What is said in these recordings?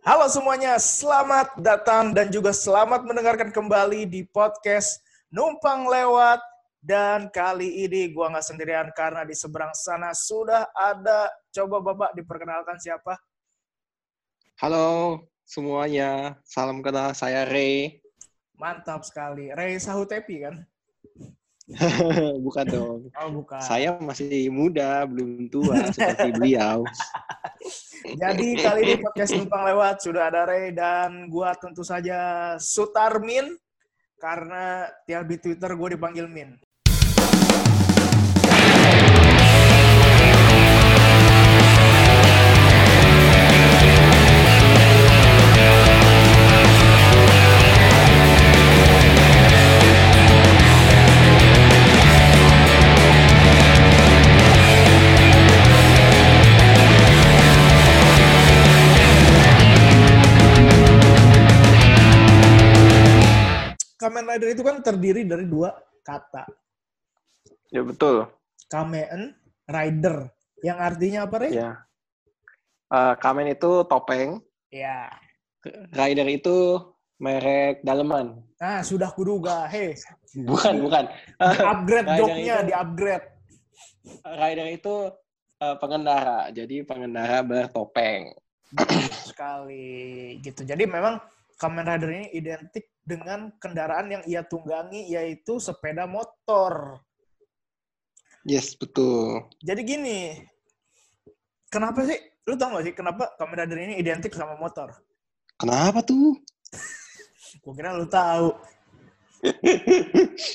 Halo semuanya, selamat datang dan juga selamat mendengarkan kembali di podcast Numpang Lewat. Dan kali ini gua nggak sendirian karena di seberang sana sudah ada. Coba Bapak diperkenalkan siapa? Halo semuanya, salam kenal saya Ray. Mantap sekali. Ray Sahutepi kan? bukan dong. Oh, bukan. Saya masih muda, belum tua seperti beliau. Jadi kali ini podcast numpang lewat sudah ada Ray dan gua tentu saja Sutarmin karena tiap di Twitter gue dipanggil Min. Kamen Rider itu kan terdiri dari dua kata. Ya betul. Kamen Rider. Yang artinya apa, Ray? Ya. Uh, kamen itu topeng, Ya. rider itu merek daleman. Nah, sudah kuduga. Hei, Bukan, bukan. upgrade joknya, di upgrade. rider itu uh, pengendara, jadi pengendara bertopeng. sekali gitu. Jadi memang Kamen Rider ini identik dengan kendaraan yang ia tunggangi yaitu sepeda motor. Yes, betul. Jadi gini, kenapa sih? Lu tau gak sih kenapa Kamen Rider ini identik sama motor? Kenapa tuh? Gue kira lu tahu.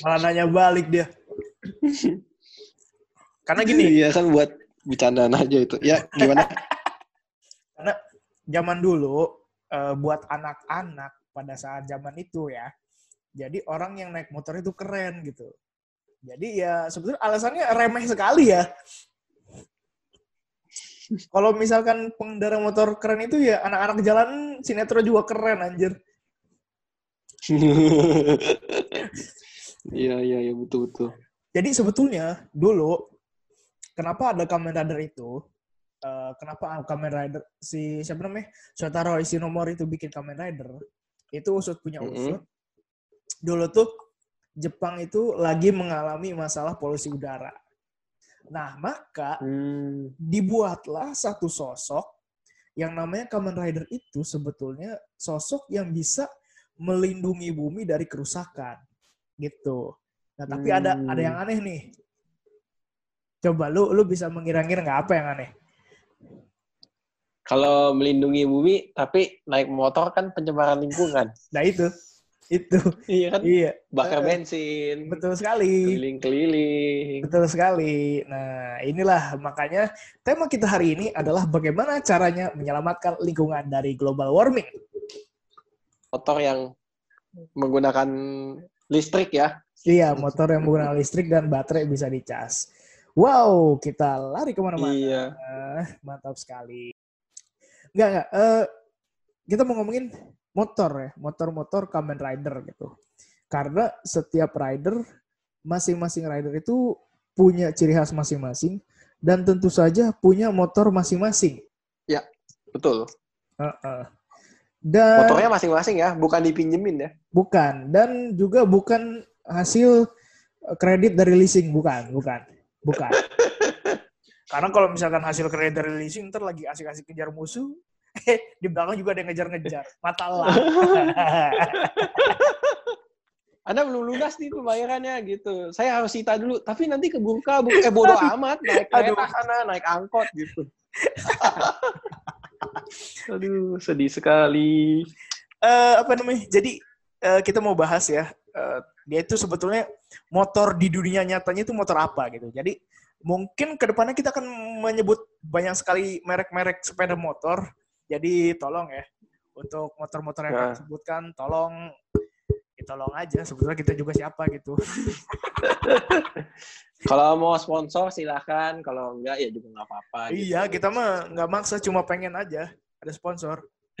Malah nanya balik dia. Karena gini, Iya kan buat bercandaan aja itu. Ya, gimana? karena zaman dulu eh, buat anak-anak pada saat zaman itu ya. Jadi orang yang naik motor itu keren gitu. Jadi ya sebetulnya alasannya remeh sekali ya. Kalau misalkan pengendara motor keren itu ya anak-anak jalan sinetron juga keren anjir. Iya, iya, iya, betul, betul. jadi sebetulnya dulu kenapa ada Kamen Rider itu eh, kenapa Kamen Rider si siapa namanya Shotaro Ishinomori itu bikin Kamen Rider itu usut punya usut dulu tuh Jepang itu lagi mengalami masalah polusi udara nah maka Hmm. dibuatlah satu sosok yang namanya Kamen Rider itu sebetulnya sosok yang bisa melindungi bumi dari kerusakan gitu. Nah tapi ada Hmm. ada yang aneh nih. Coba lu lu bisa mengira-ngira nggak apa yang aneh? Kalau melindungi bumi, tapi naik motor kan pencemaran lingkungan. Nah itu itu Iya kan? iya Bakar Eh, bensin, betul sekali. keliling-keliling. Betul sekali. Nah, inilah makanya tema kita hari ini adalah bagaimana caranya menyelamatkan lingkungan dari global warming. Motor yang menggunakan listrik ya. Iya, motor yang menggunakan listrik dan baterai bisa dicas. Wow, kita lari ke mana-mana. Iya. Mantap sekali. Enggak, enggak. Eh, kita mau ngomongin motor ya. Motor-motor Kamen Rider gitu. Karena setiap rider, masing-masing rider itu punya ciri khas masing-masing. Dan tentu saja punya motor masing-masing. Betul. Heeh. Dan Motornya masing-masing ya, bukan dipinjemin ya. Bukan. Dan juga bukan hasil eh, kredit dari leasing. Bukan. Bukan. Bukan. Karena kalau misalkan hasil kredit dari leasing, ntar lagi asik-asik kejar musuh, eh, di belakang juga ada yang ngejar-ngejar. Matalah. Anda belum lunas nih pembayarannya gitu. Saya harus sita dulu, tapi nanti keburu kabur. Eh bodoh amat, naik kereta sana, naik angkot gitu. Aduh, sedih sekali. Eh, apa namanya? Jadi, eh, kita mau bahas ya. eh, dia itu sebetulnya motor di dunia nyatanya itu motor apa gitu. Jadi, mungkin ke depannya kita akan menyebut banyak sekali merek-merek sepeda motor. Jadi, tolong ya. Untuk motor-motor yang Ya. kita sebutkan, tolong ya tolong aja. Sebetulnya kita juga siapa gitu. Kalau mau sponsor silahkan, kalau enggak ya juga nggak apa-apa. gitu. Iya, kita mah nggak maksa, cuma pengen aja ada sponsor.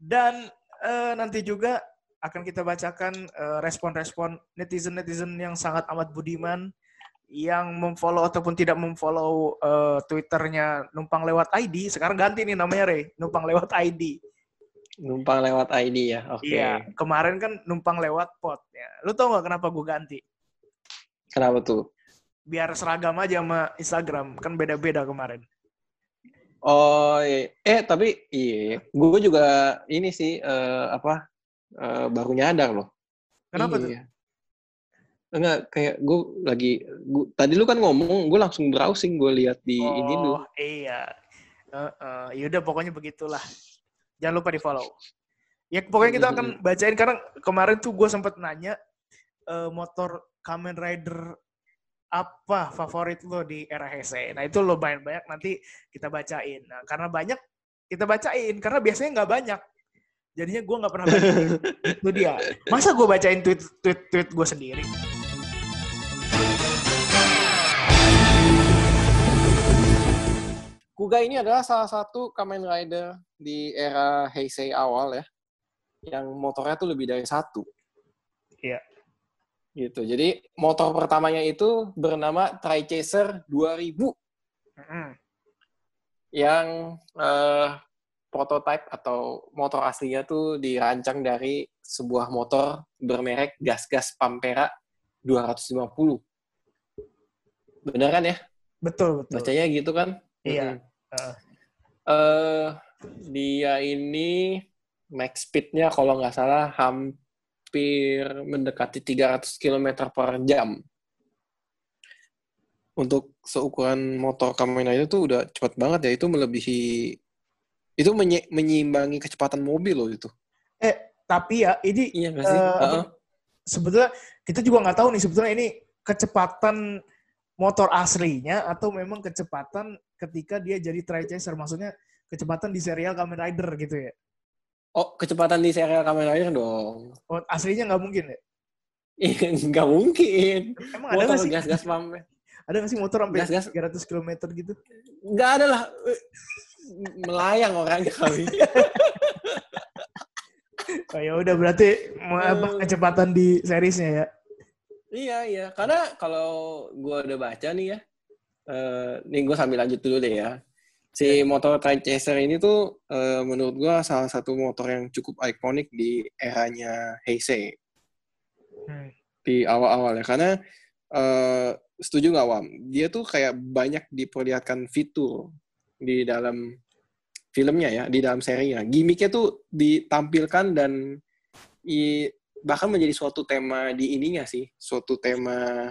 Dan eh, nanti juga akan kita bacakan eh, respon-respon netizen-netizen yang sangat amat budiman yang memfollow ataupun tidak memfollow uh, Twitternya numpang lewat ID, sekarang ganti nih namanya Rey, numpang lewat ID. Numpang lewat ID ya, oke. Okay. Iya, kemarin kan numpang lewat pot. Ya. Lu tau gak kenapa gue ganti? Kenapa tuh? Biar seragam aja sama Instagram, kan beda-beda kemarin. Oh, iya. eh tapi iya, gue juga ini sih uh, apa uh, baru nyadar loh. Kenapa iya. tuh? Enggak, kayak gue lagi, gua, tadi lu kan ngomong, gue langsung browsing, gue lihat di oh, ini lu. Oh iya, uh, uh, yaudah pokoknya begitulah. Jangan lupa di follow. Ya pokoknya kita akan bacain karena kemarin tuh gue sempet nanya uh, motor Kamen Rider apa favorit lo di era Heisei. Nah itu lo banyak banyak nanti kita bacain. Nah, karena banyak kita bacain karena biasanya nggak banyak. Jadinya gue nggak pernah bacain. itu dia. Masa gue bacain tweet tweet tweet gue sendiri? Kuga ini adalah salah satu Kamen Rider di era Heisei awal ya, yang motornya tuh lebih dari satu. Iya. Gitu. Jadi motor pertamanya itu bernama Trichaser 2000. Mm-hmm. Yang uh, prototype atau motor aslinya tuh dirancang dari sebuah motor bermerek gas-gas Pampera 250. Bener kan ya? Betul, betul. Bacanya gitu kan? Iya. Uh. Uh, dia ini max speed-nya kalau nggak salah hampir mendekati 300 km per jam. Untuk seukuran motor Kamen Rider itu udah cepat banget ya. Itu melebihi itu menye, menyeimbangi kecepatan mobil loh itu. Eh, tapi ya ini iya gak sih? Uh, uh -uh. sebetulnya kita juga nggak tahu nih sebetulnya ini kecepatan motor aslinya atau memang kecepatan ketika dia jadi tri-chaser maksudnya kecepatan di serial Kamen Rider gitu ya? Oh kecepatan di serial Kamen Rider dong. Oh aslinya nggak mungkin ya? Iya nggak mungkin. Emang ada nggak sih? gas-gas pam ada nggak sih motor sampai gas, gas. 300 km gitu? Nggak ada lah melayang orangnya kali oh ya udah berarti apa eh. kecepatan di seriesnya ya Iya iya, karena kalau gue udah baca nih ya, uh, nih gue sambil lanjut dulu deh ya. Si iya. motor Tide Chaser ini tuh uh, menurut gue salah satu motor yang cukup ikonik di eranya Heisei. Hmm. Di awal-awal ya, karena uh, setuju nggak Wam? Dia tuh kayak banyak diperlihatkan fitur di dalam filmnya ya, di dalam serinya. Gimiknya tuh ditampilkan dan i, bahkan menjadi suatu tema di ininya sih, suatu tema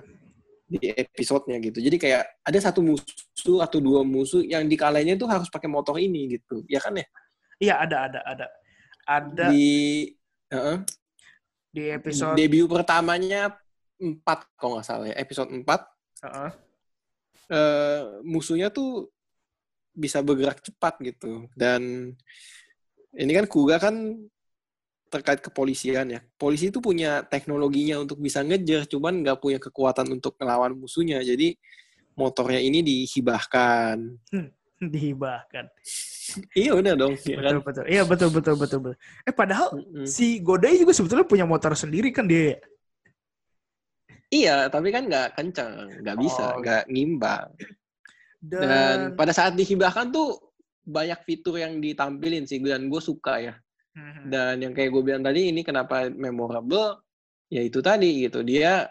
di episodenya gitu. Jadi kayak ada satu musuh atau dua musuh yang dikalainya itu harus pakai motor ini gitu, ya kan ya? Iya ada ada ada ada di uh, di episode debut pertamanya empat kalau nggak salah ya episode empat uh -uh. uh, musuhnya tuh bisa bergerak cepat gitu dan ini kan Kuga kan terkait kepolisian ya. Polisi itu punya teknologinya untuk bisa ngejar, cuman nggak punya kekuatan untuk melawan musuhnya. Jadi motornya ini dihibahkan. Hmm, dihibahkan. iya udah dong. Ya betul, kan? betul. Iya betul betul betul betul. Eh padahal mm-hmm. si Godai juga sebetulnya punya motor sendiri kan dia. Iya, tapi kan nggak kencang, nggak bisa, oh. nggak ngimbang. Dan... dan pada saat dihibahkan tuh banyak fitur yang ditampilin sih dan gue suka ya. Hmm. Dan yang kayak gue bilang tadi ini kenapa memorable? Ya itu tadi gitu. Dia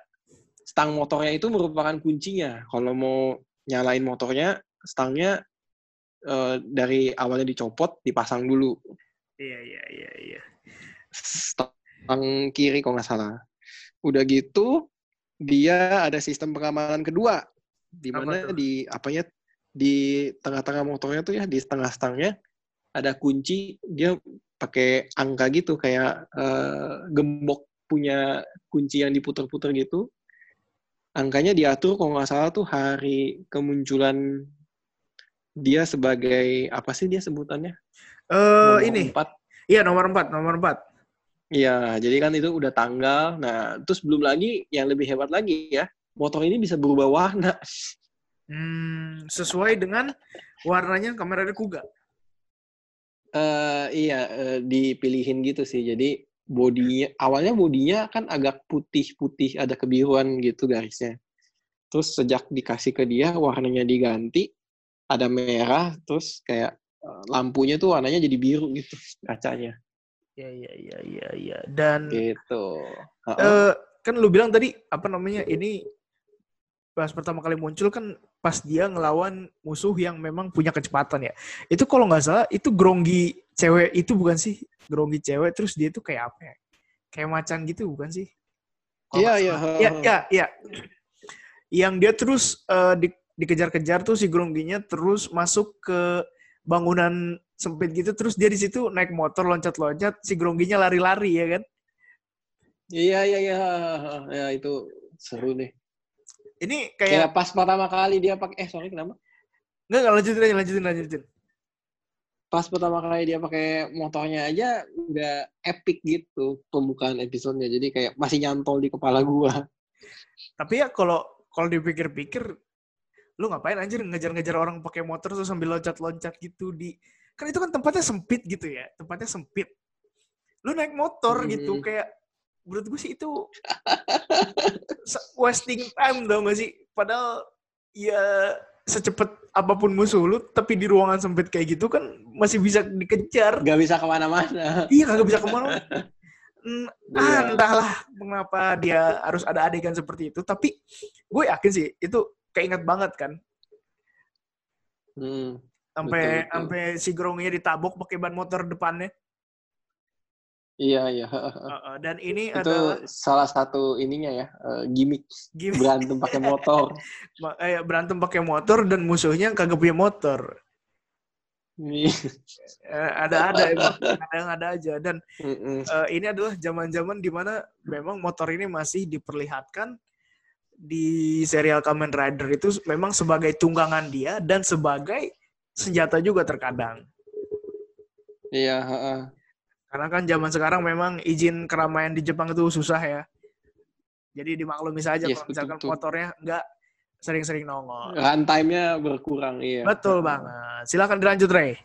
stang motornya itu merupakan kuncinya. Kalau mau nyalain motornya stangnya uh, dari awalnya dicopot dipasang dulu. Iya iya iya iya. Stang kiri kalau nggak salah. Udah gitu dia ada sistem pengamanan kedua. Di mana Apa di apanya di tengah-tengah motornya tuh ya di tengah stangnya ada kunci dia pakai angka gitu kayak uh, gembok punya kunci yang diputer-puter gitu. Angkanya diatur kalau nggak salah tuh hari kemunculan dia sebagai apa sih dia sebutannya? Uh, ini. empat. Iya nomor empat nomor empat. Iya jadi kan itu udah tanggal. Nah terus belum lagi yang lebih hebat lagi ya motor ini bisa berubah warna hmm, sesuai dengan warnanya kamera Kuga Uh, iya, uh, dipilihin gitu sih. Jadi bodinya awalnya bodinya kan agak putih-putih, ada kebiruan gitu garisnya. terus sejak dikasih ke dia warnanya diganti ada merah terus kayak eh, lampunya tuh warnanya jadi biru gitu kacanya Iya iya iya iya iya. Dan gitu Heeh. eh, kan lu bilang tadi apa namanya ini pas pertama kali muncul kan pas dia ngelawan musuh yang memang punya kecepatan ya. Itu kalau nggak salah itu Gronggi cewek itu bukan sih? Gronggi cewek terus dia itu kayak apa ya? Kayak macan gitu bukan sih? Iya, iya, Iya iya iya. Yang dia terus eh, di- dikejar-kejar tuh si Grongginya terus masuk ke bangunan sempit gitu terus dia di situ naik motor loncat-loncat si Grongginya lari-lari ya kan? iya iya iya ya itu seru deh Ini kayak kayak pas pertama kali dia pakai eh sorry kenapa Enggak, enggak lanjutin aja, lanjutin, lanjutin. pas pertama kali dia pakai motornya aja udah epic gitu pembukaan episodenya jadi kayak masih nyantol di kepala gua Tapi ya kalau kalau dipikir-pikir, lu ngapain anjir ngejar-ngejar orang pakai motor terus sambil loncat-loncat gitu di kan itu kan tempatnya sempit gitu ya, tempatnya sempit. Lu naik motor Hmm. gitu kayak menurut gue sih itu wasting time dong gak sih? Padahal ya secepat apa pun musuh lu, tapi di ruangan sempit kayak gitu kan masih bisa dikejar. nggak bisa ke mana-mana Iya kagak bisa ke mana. Hmm, ah, Iya. entahlah mengapa dia harus ada adegan seperti itu. Tapi gue yakin sih itu keinget banget kan. Hmm. Sampai Betul, betul. sampai si Grongnya ditabok pakai ban motor depannya. Iya iya Heeh, dan ini itu adalah salah satu ininya ya eh, gimmick gimmick berantem pakai motor eh, berantem pakai motor dan musuhnya kagak punya motor. Eh, ada ada emang ada yang ada aja dan Mm-mm. eh, ini adalah zaman-zaman di mana memang motor ini masih diperlihatkan di serial Kamen Rider itu memang sebagai tunggangan dia dan sebagai senjata juga terkadang. iya heeh. Karena kan zaman sekarang memang izin keramaian di Jepang itu susah ya. Jadi dimaklumi saja Yes, kalau misalkan betul-betul. motornya nggak sering-sering nongol. runtime-nya berkurang iya Betul banget. Silakan dilanjut Ray.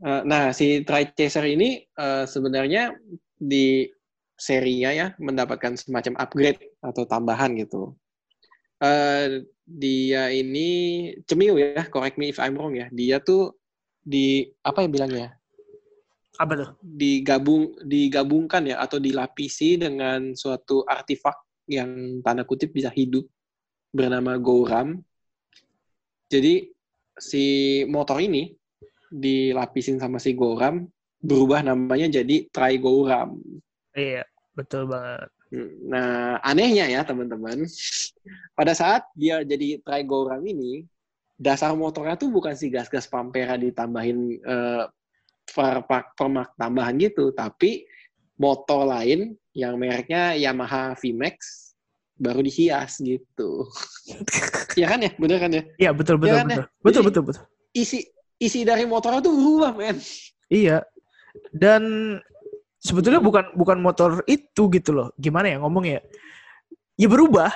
Eh, Nah, si Tri Chaser ini eh, sebenarnya di serinya ya mendapatkan semacam upgrade atau tambahan gitu. Eh, dia ini cemiu ya, correct me if I'm wrong ya. Dia tuh di apa ya bilangnya? Apa tuh? digabung digabungkan ya atau dilapisi dengan suatu artefak yang tanda kutip bisa hidup bernama Gouram. Jadi si motor ini dilapisin sama si Gouram berubah namanya jadi Trigouram. Iya, betul banget. Nah, anehnya ya teman-teman, pada saat dia jadi Trigouram ini, dasar motornya tuh bukan si gas-gas Pampera ditambahin perpak permak tambahan gitu, tapi motor lain yang mereknya Yamaha VMAX baru dihias gitu. Iya kan ya, bener kan ya? Iya, betul betul Iya kan, betul. ya? Betul Jadi- betul betul. Isi isi dari motornya tuh berubah, men. Iya. Dan sebetulnya bukan bukan motor itu gitu loh. Gimana ya ngomong ya? Ya berubah.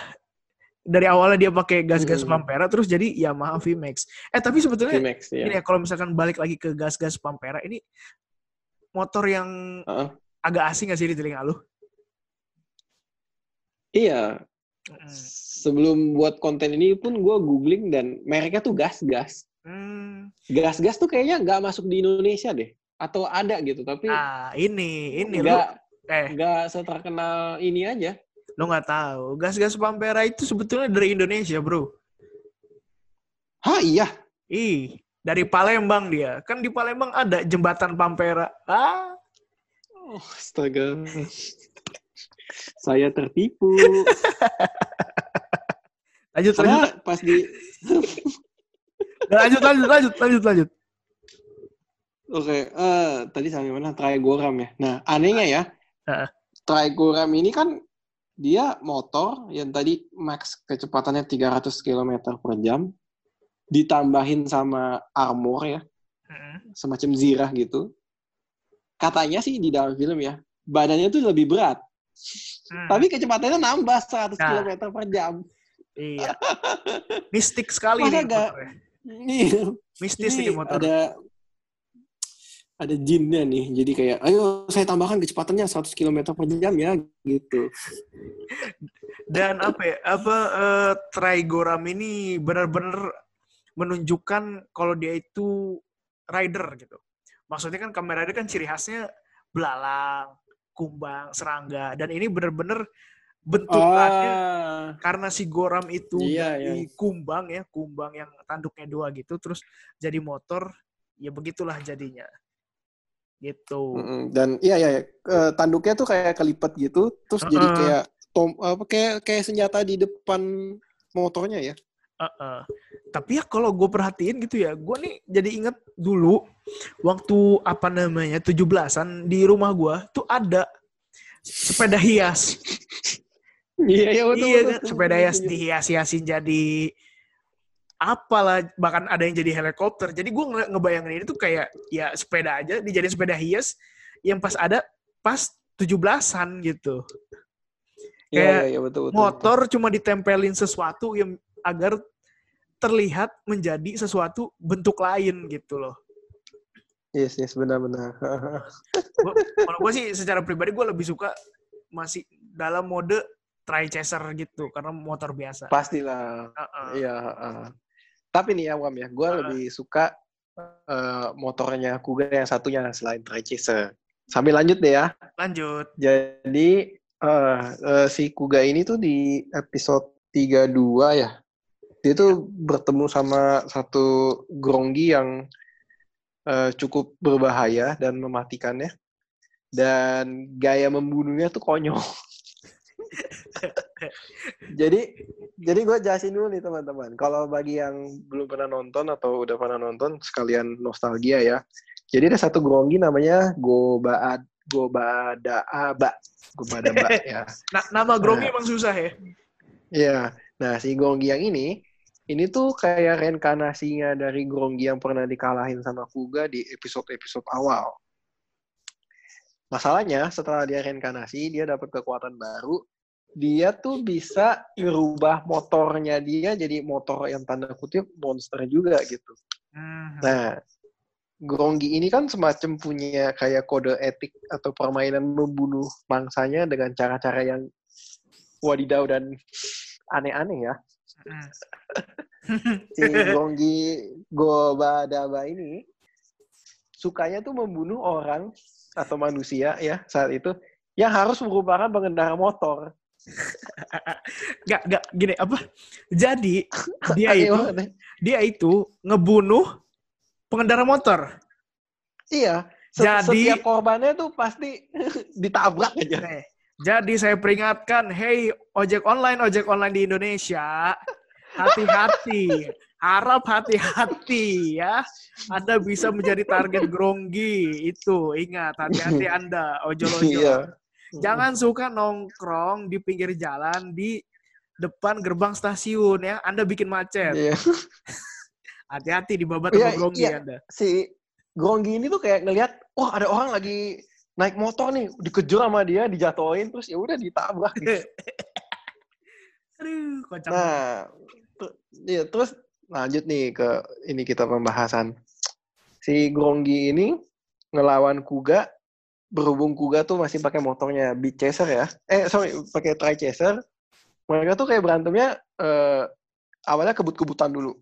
Dari awalnya dia pakai gas-gas Hmm. Pampera terus jadi Yamaha VMAX. Eh tapi sebetulnya VMAX ya. ini ya kalau misalkan balik lagi ke gas-gas Pampera ini motor yang Heeh. agak asing gak sih di telinga lu? Iya, sebelum buat konten ini pun gue googling dan mereknya tuh gas-gas. Hmm. Gas-gas tuh kayaknya nggak masuk di Indonesia deh. Atau ada gitu, tapi Ah, ini ini lu nggak eh nggak seterkenal ini aja. Lu nggak tahu. Gas-gas Pampera itu sebetulnya dari Indonesia, Bro. Hah iya? Ih, dari Palembang dia. Kan di Palembang ada jembatan Pampera. Ah, Oh, astaga. Saya tertipu. lanjut lanjut Karena pas di lanjut lanjut lanjut lanjut lanjut. Oke, eh tadi sampai mana? Trigoram ya. Nah, anehnya ya. Heeh. Trigoram ini kan dia motor yang tadi max kecepatannya 300 km per jam ditambahin sama armor ya, semacam zirah gitu. Katanya sih di dalam film ya, badannya tuh lebih berat. Hmm, Tapi kecepatannya nambah 100 Nah. km per jam. iya. Mistik sekali Masa nih motornya. Ini, Mistis ini ini motor. ada ada jinnya nih. Jadi kayak, ayo saya tambahkan kecepatannya 100 km per jam ya, gitu. Dan apa ya, apa uh, Trigoram ini benar-benar menunjukkan kalau dia itu rider gitu. Maksudnya kan Kamen Rider kan ciri khasnya belalang, kumbang, serangga. Dan ini benar-benar bentukannya Ah, karena si Goram itu Iya, iya. kumbang ya, kumbang yang tanduknya dua gitu, terus jadi motor, ya begitulah jadinya. Gitu. dan iya. Eh, tanduknya tuh kayak kelipet gitu, terus jadi Heeh. kayak tom apa kayak kayak senjata di depan motornya ya. Heeh. Tapi ya kalau gue perhatiin gitu ya, gue nih jadi inget dulu waktu apa namanya 17-an di rumah gue tuh ada sepeda hias. Iya iya betul. iya betul. kan, sepeda hias dihias-hiasin jadi apalah bahkan ada yang jadi helikopter. Jadi gue nge ngebayangin ini tuh kayak ya sepeda aja dijadiin sepeda hias yang pas ada pas 17-an gitu. Iya kayak iya iya betul betul. Motor cuma ditempelin sesuatu yang agar terlihat menjadi sesuatu bentuk lain gitu loh. Yes yes benar-benar. Kalau gue sih secara pribadi gue lebih suka masih dalam mode tri chaser gitu karena motor biasa. Pastilah. Iya. heeh. Tapi nih ya Wam ya, gue Heeh. lebih suka eh, motornya Kuga yang satunya selain Trichaser. Sambil lanjut deh ya. Lanjut. Jadi eh, eh, si Kuga ini tuh di episode 32 ya. Dia tuh bertemu sama satu Gronggi yang eh, cukup berbahaya dan mematikannya. Dan gaya membunuhnya tuh konyol. jadi jadi gue jelasin dulu nih teman-teman. Kalau bagi yang belum pernah nonton atau udah pernah nonton, sekalian nostalgia ya. Jadi ada satu Gronggi namanya Gobaad Gobadaaba. Gobadaaba ya. Nah, nama Grommy Nah. emang susah ya. Iya. Nah, si Gronggi yang ini, ini tuh kayak reinkarnasinya dari Gronggi yang pernah dikalahin sama Kuga di episode-episode awal. Masalahnya, setelah dia reinkarnasi, dia dapat kekuatan baru. Dia tuh bisa ngerubah motornya dia jadi motor yang tanda kutip monster juga gitu. Hmm. Nah, Gronggi ini kan semacam punya kayak kode etik atau permainan membunuh mangsanya dengan cara-cara yang wadidaw dan aneh-aneh ya. Hmm. Si Gronggi Gobadaba ini sukanya tuh membunuh orang atau manusia ya saat itu yang harus merupakan pengendara motor. Gak, gak, gini apa? Jadi dia itu ya. dia itu ngebunuh pengendara motor. Iya. Se- Jadi- setiap korbannya tuh pasti ditabrak aja. Nih, jadi saya peringatkan, hey ojek online, ojek online di Indonesia, hati-hati, harap hati-hati ya. Anda bisa menjadi target gronggi itu. Ingat, hati-hati Anda, ojol-ojol. Iya. Jangan suka nongkrong di pinggir jalan di depan gerbang stasiun ya. Anda bikin macet. Iya. Hati-hati di babat Iya, sama gronggi iya. Anda. si Gronggi ini tuh kayak ngelihat, wah ada orang lagi naik motor nih, dikejar sama dia, dijatuhin, terus ya udah ditabrak. Gitu. Aduh, kocak. Nah, iya, terus lanjut nih ke ini kita pembahasan. Si Gronggi ini ngelawan Kuga, berhubung Kuga tuh masih pakai motornya Beat Chaser ya. Eh, sorry, pakai Tri Chaser. Mereka tuh kayak berantemnya eh, awalnya kebut-kebutan dulu.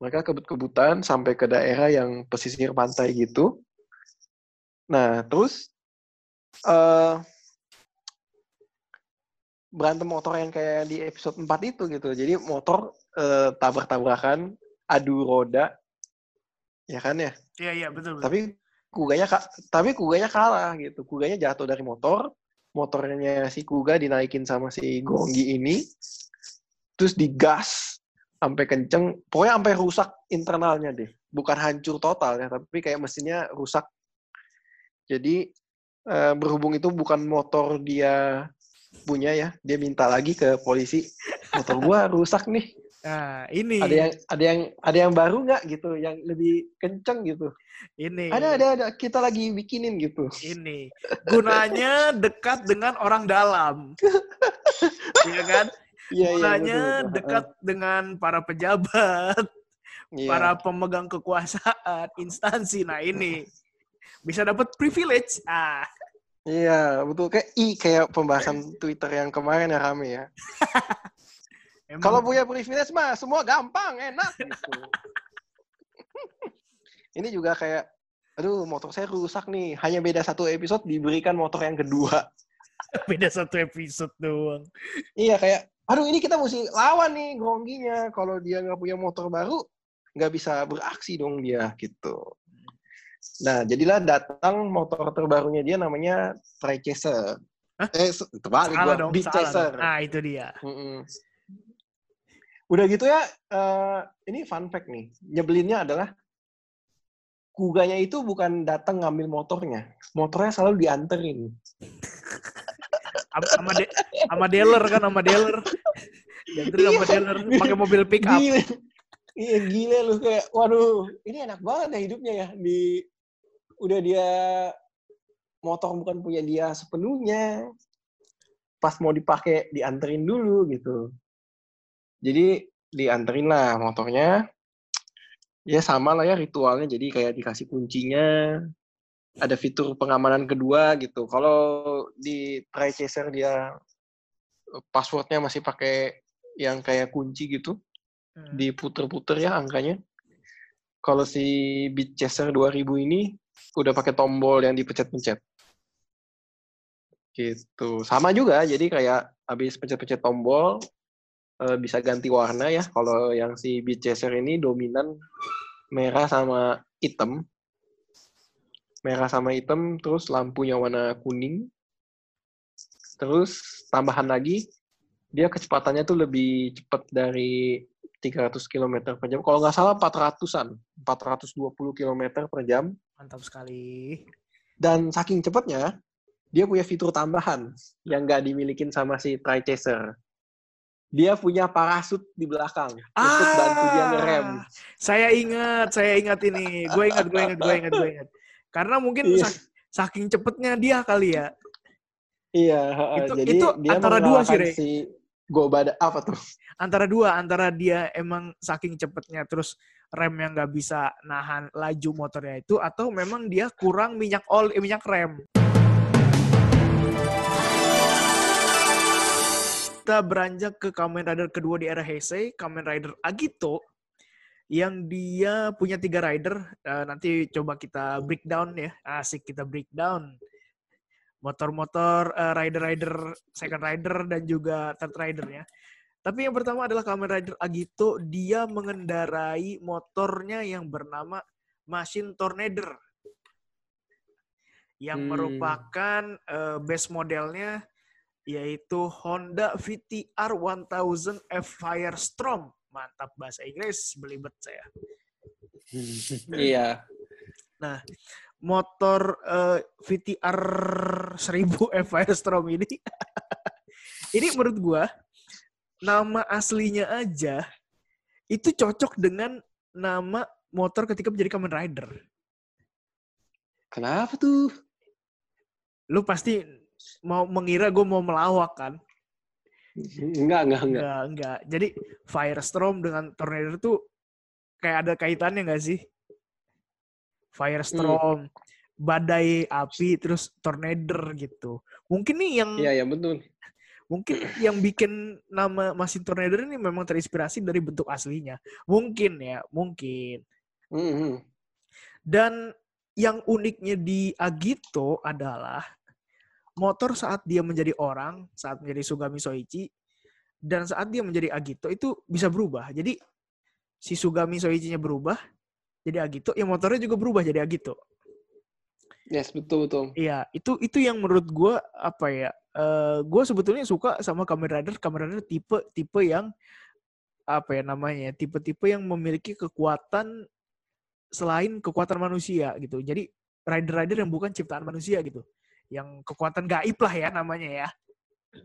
Mereka kebut-kebutan sampai ke daerah yang pesisir pantai gitu. Nah, terus eh berantem motor yang kayak di episode 4 itu gitu. Jadi motor eh, tabrak-tabrakan, adu roda, ya kan ya. Iya, iya, betul. betul. Tapi kuganya tapi kuganya kalah gitu. Kuganya jatuh dari motor, motornya si Kuga dinaikin sama si Gonggi ini, terus digas sampai kenceng, pokoknya sampai rusak internalnya deh. Bukan hancur total ya, tapi kayak mesinnya rusak. Jadi eh, berhubung itu bukan motor dia punya ya, dia minta lagi ke polisi, motor gua rusak nih. Nah, ini. Ada yang ada yang ada yang baru nggak gitu, yang lebih kenceng gitu. ini. Ada ada ada kita lagi bikinin gitu. Ini. Gunanya dekat dengan orang dalam. Iya kan? Iya iya. Gunanya betul, betul. dekat dengan para pejabat, Iya. para pemegang kekuasaan instansi. Nah ini bisa dapat privilege. Ah, Iya, betul. Kayak i kayak pembahasan Twitter yang kemarin ya rame ya. emang Kalau punya privilege mah semua gampang, enak gitu. Ini juga kayak, aduh motor saya rusak nih. Hanya beda satu episode diberikan motor yang kedua. beda satu episode doang. Iya kayak, aduh ini kita mesti lawan nih Grongginya. Kalau dia nggak punya motor baru, nggak bisa beraksi dong dia gitu. Nah, jadilah datang motor terbarunya dia namanya Trichaser. Hah? Eh, terbalik Salah gua. dong, Beat salah Chaser. dong. Nah itu dia. Mm-mm. Udah gitu ya, eh, ini fun fact nih. Nyebelinnya adalah Kuganya itu bukan datang ngambil motornya. Motornya selalu dianterin. Am- Sama de sama dealer kan sama dealer. Dianterin sama Iya. dealer pakai mobil pick up. Gile. Iya gile lu kayak, waduh, ini enak banget ya hidupnya ya. Di udah dia motor bukan punya dia sepenuhnya. Pas mau dipakai dianterin dulu gitu. Jadi dianterin lah motornya. Ya sama lah ya ritualnya. Jadi kayak dikasih kuncinya. Ada fitur pengamanan kedua gitu. Kalau di Trichaser dia passwordnya masih pakai yang kayak kunci gitu Hmm. diputer-puter ya angkanya. Kalau si Beat Chaser 2000 ini udah pakai tombol yang dipencet-pencet. Gitu. Sama juga, jadi kayak habis pencet-pencet tombol eh, bisa ganti warna ya. Kalau yang si Beat Chaser ini dominan merah sama hitam. Merah sama hitam, terus lampunya warna kuning. Terus tambahan lagi, dia kecepatannya tuh lebih cepat dari 300 km per jam. Kalau nggak salah 400-an. 420 km per jam. Mantap sekali. Dan saking cepatnya, dia punya fitur tambahan yang nggak dimilikin sama si Trichaser. Dia punya parasut di belakang untuk bantu dia ngerem. Ah, Saya ingat, saya ingat ini. Gue ingat, gue ingat, gue ingat, gue ingat. Karena mungkin Iya. sak- saking cepetnya dia kali ya. Iya. Itu- jadi itu dia antara dua sih, Rey. si Gobada apa tuh? Antara dua, antara dia emang saking cepetnya terus rem yang nggak bisa nahan laju motornya itu, atau memang dia kurang minyak oli, minyak rem. Kita beranjak ke Kamen Rider kedua di era Heisei, Kamen Rider Agito, yang dia punya tiga rider. Eh, nanti coba kita breakdown ya, asik kita breakdown. Motor-motor, eh, rider-rider, second rider, dan juga third ridernya. Tapi yang pertama adalah Kamen Rider Agito, dia mengendarai motornya yang bernama Machine Tornado. Yang Hmm. merupakan eh, base modelnya yaitu Honda VTR 1000 F Firestorm. Mantap bahasa Inggris, belibet saya. Iya. Motor eh, VTR 1000 F Firestorm ini ini menurut gua nama aslinya aja itu cocok dengan nama motor ketika menjadi Kamen Rider. Kenapa tuh? Lu pasti mau mengira gue mau melawak kan? Enggak, enggak, enggak. Enggak, enggak. Jadi Firestorm dengan Tornado tuh kayak ada kaitannya nggak sih? Firestorm, badai api, terus tornado gitu. Mungkin nih yang Iya, iya betul. mungkin yang bikin nama mesin tornado ini memang terinspirasi dari bentuk aslinya. Mungkin ya, mungkin. Mhm. Dan yang uniknya di Agito adalah motor saat dia menjadi orang, saat menjadi Sugami Soichi, dan saat dia menjadi Agito itu bisa berubah. Jadi si Sugami Soichi-nya berubah jadi Agito, yang motornya juga berubah jadi Agito. Yes, betul betul. Iya, itu itu yang menurut gue apa ya? eh gue sebetulnya suka sama Kamen Rider, Kamen Rider tipe tipe yang apa ya namanya? Tipe-tipe yang memiliki kekuatan selain kekuatan manusia gitu. Jadi rider-rider yang bukan ciptaan manusia gitu. Yang kekuatan gaib lah ya namanya ya.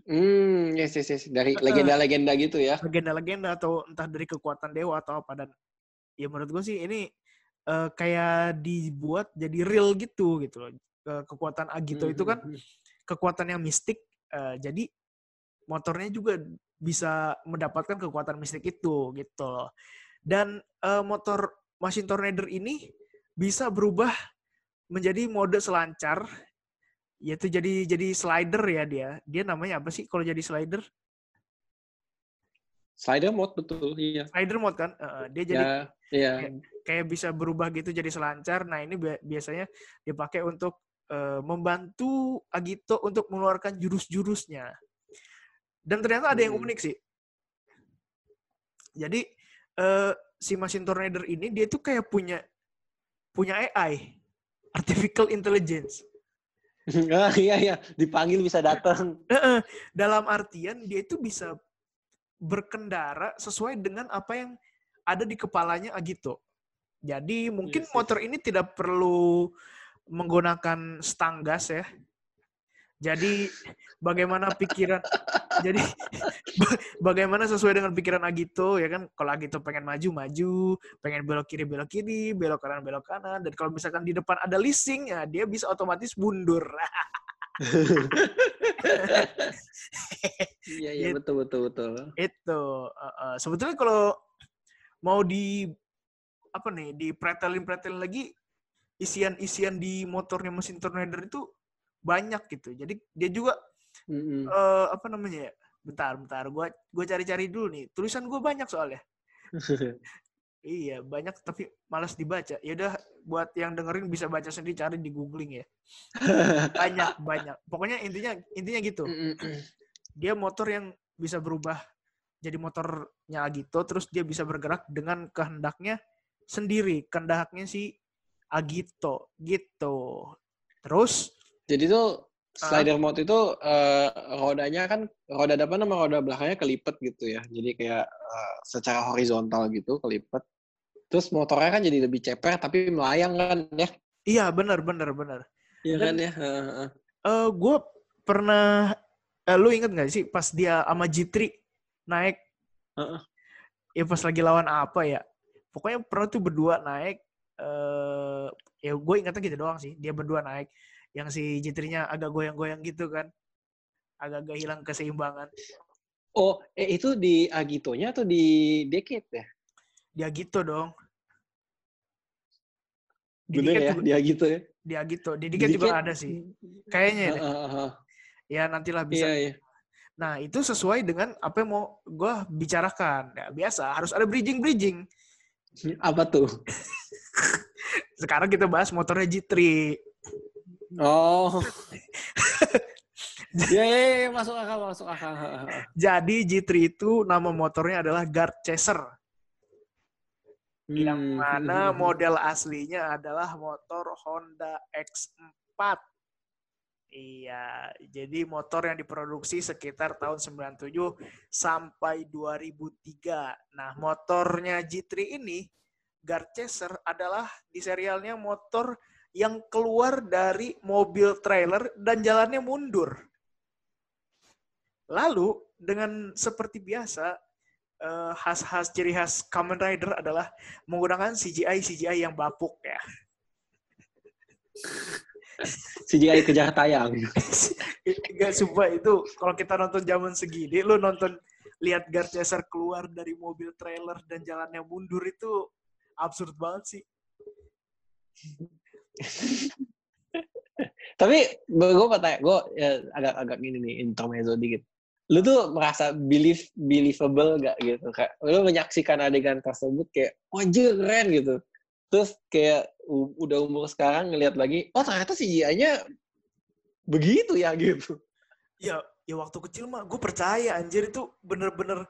Hmm, yes, yes, yes. Dari legenda-legenda gitu ya. Legenda-legenda atau entah dari kekuatan dewa atau apa dan ya menurut gue sih ini eh, kayak dibuat jadi real gitu gitu loh. Eh, Kekuatan Agito itu kan Mhm. kekuatan yang mistik. eh, jadi motornya juga bisa mendapatkan kekuatan mistik itu gitu loh. Dan uh, motor Machine Tornado ini bisa berubah menjadi mode selancar yaitu jadi jadi slider ya dia. Dia namanya apa sih kalau jadi slider? Slider mode betul, iya. Slider mode kan, uh, dia jadi ya, iya. kayak, kayak bisa berubah gitu jadi selancar. Nah ini biasanya dipakai untuk uh, membantu Agito untuk mengeluarkan jurus-jurusnya. Dan ternyata ada yang unik sih. Jadi uh, si Machine Tornado ini dia tuh kayak punya punya AI, artificial intelligence. Ah, iya iya, dipanggil bisa datang. Dalam artian dia itu bisa berkendara sesuai dengan apa yang ada di kepalanya Agito. Jadi mungkin yes, iya motor ini tidak perlu menggunakan stang gas ya. Jadi bagaimana pikiran jadi bagaimana sesuai dengan pikiran Agito ya kan kalau Agito pengen maju maju, pengen belok kiri belok kiri, belok kanan belok kanan dan kalau misalkan di depan ada leasing ya dia bisa otomatis mundur. Iya iya betul betul betul. Itu uh, uh, sebetulnya kalau mau di apa nih di pretelin pretelin lagi isian-isian di motornya mesin tornado itu banyak gitu. Jadi dia juga mm -hmm. uh, apa namanya ya? Bentar, bentar. Gua gua cari-cari dulu nih. Tulisan gue banyak soalnya. iya, banyak tapi malas dibaca. Ya udah buat yang dengerin bisa baca sendiri cari di googling ya. banyak, banyak. Pokoknya intinya intinya gitu. Dia motor yang bisa berubah jadi motornya Agito terus dia bisa bergerak dengan kehendaknya sendiri, kehendaknya si Agito gitu. Terus jadi tuh slider uh, mode itu uh, rodanya kan roda depan sama roda belakangnya kelipet gitu ya. Jadi kayak uh, secara horizontal gitu kelipet. Terus motornya kan jadi lebih ceper tapi melayang kan ya. Iya, benar benar benar. Iya kan ya. Uh, uh. uh gue pernah uh, lu inget gak sih pas dia sama G3 naik uh, uh. ya pas lagi lawan apa ya pokoknya pernah tuh berdua naik uh, ya gue ingatnya gitu doang sih dia berdua naik yang si jitrinya agak goyang-goyang gitu kan agak-agak hilang keseimbangan oh eh itu di Agitonya atau di Deket ya di Agito dong di Bener ya, juga, di Agito ya di Agito di Deket juga ada sih kayaknya ya, uh, uh, uh. ya nantilah bisa iya, iya. Nah, itu sesuai dengan apa yang mau gue bicarakan. Ya, biasa, harus ada bridging-bridging. Apa tuh? Sekarang kita bahas motornya G3. Oh. ya, ya, ya, masuk akal, masuk akal. Jadi G3 itu nama motornya adalah Guard Chaser. Hmm. Yang mana model aslinya adalah motor Honda X4. Iya, jadi motor yang diproduksi sekitar tahun 97 sampai 2003. Nah, motornya G3 ini Guard Chaser adalah di serialnya motor yang keluar dari mobil trailer dan jalannya mundur. Lalu dengan seperti biasa uh, khas-khas ciri khas Kamen Rider adalah menggunakan CGI CGI yang bapuk ya. CGI kejar tayang. Gak sumpah itu kalau kita nonton zaman segini, lu nonton lihat Guard Chaser keluar dari mobil trailer dan jalannya mundur itu absurd banget sih. Tapi gue tanya, gue ya, agak-agak gini nih intermezzo dikit. Lu tuh merasa believe, believable gak gitu? Kayak lu menyaksikan adegan tersebut kayak, wajah keren gitu. Terus kayak udah umur sekarang ngeliat lagi, oh ternyata CGI-nya begitu ya gitu. Ya, ya waktu kecil mah gue percaya anjir itu bener-bener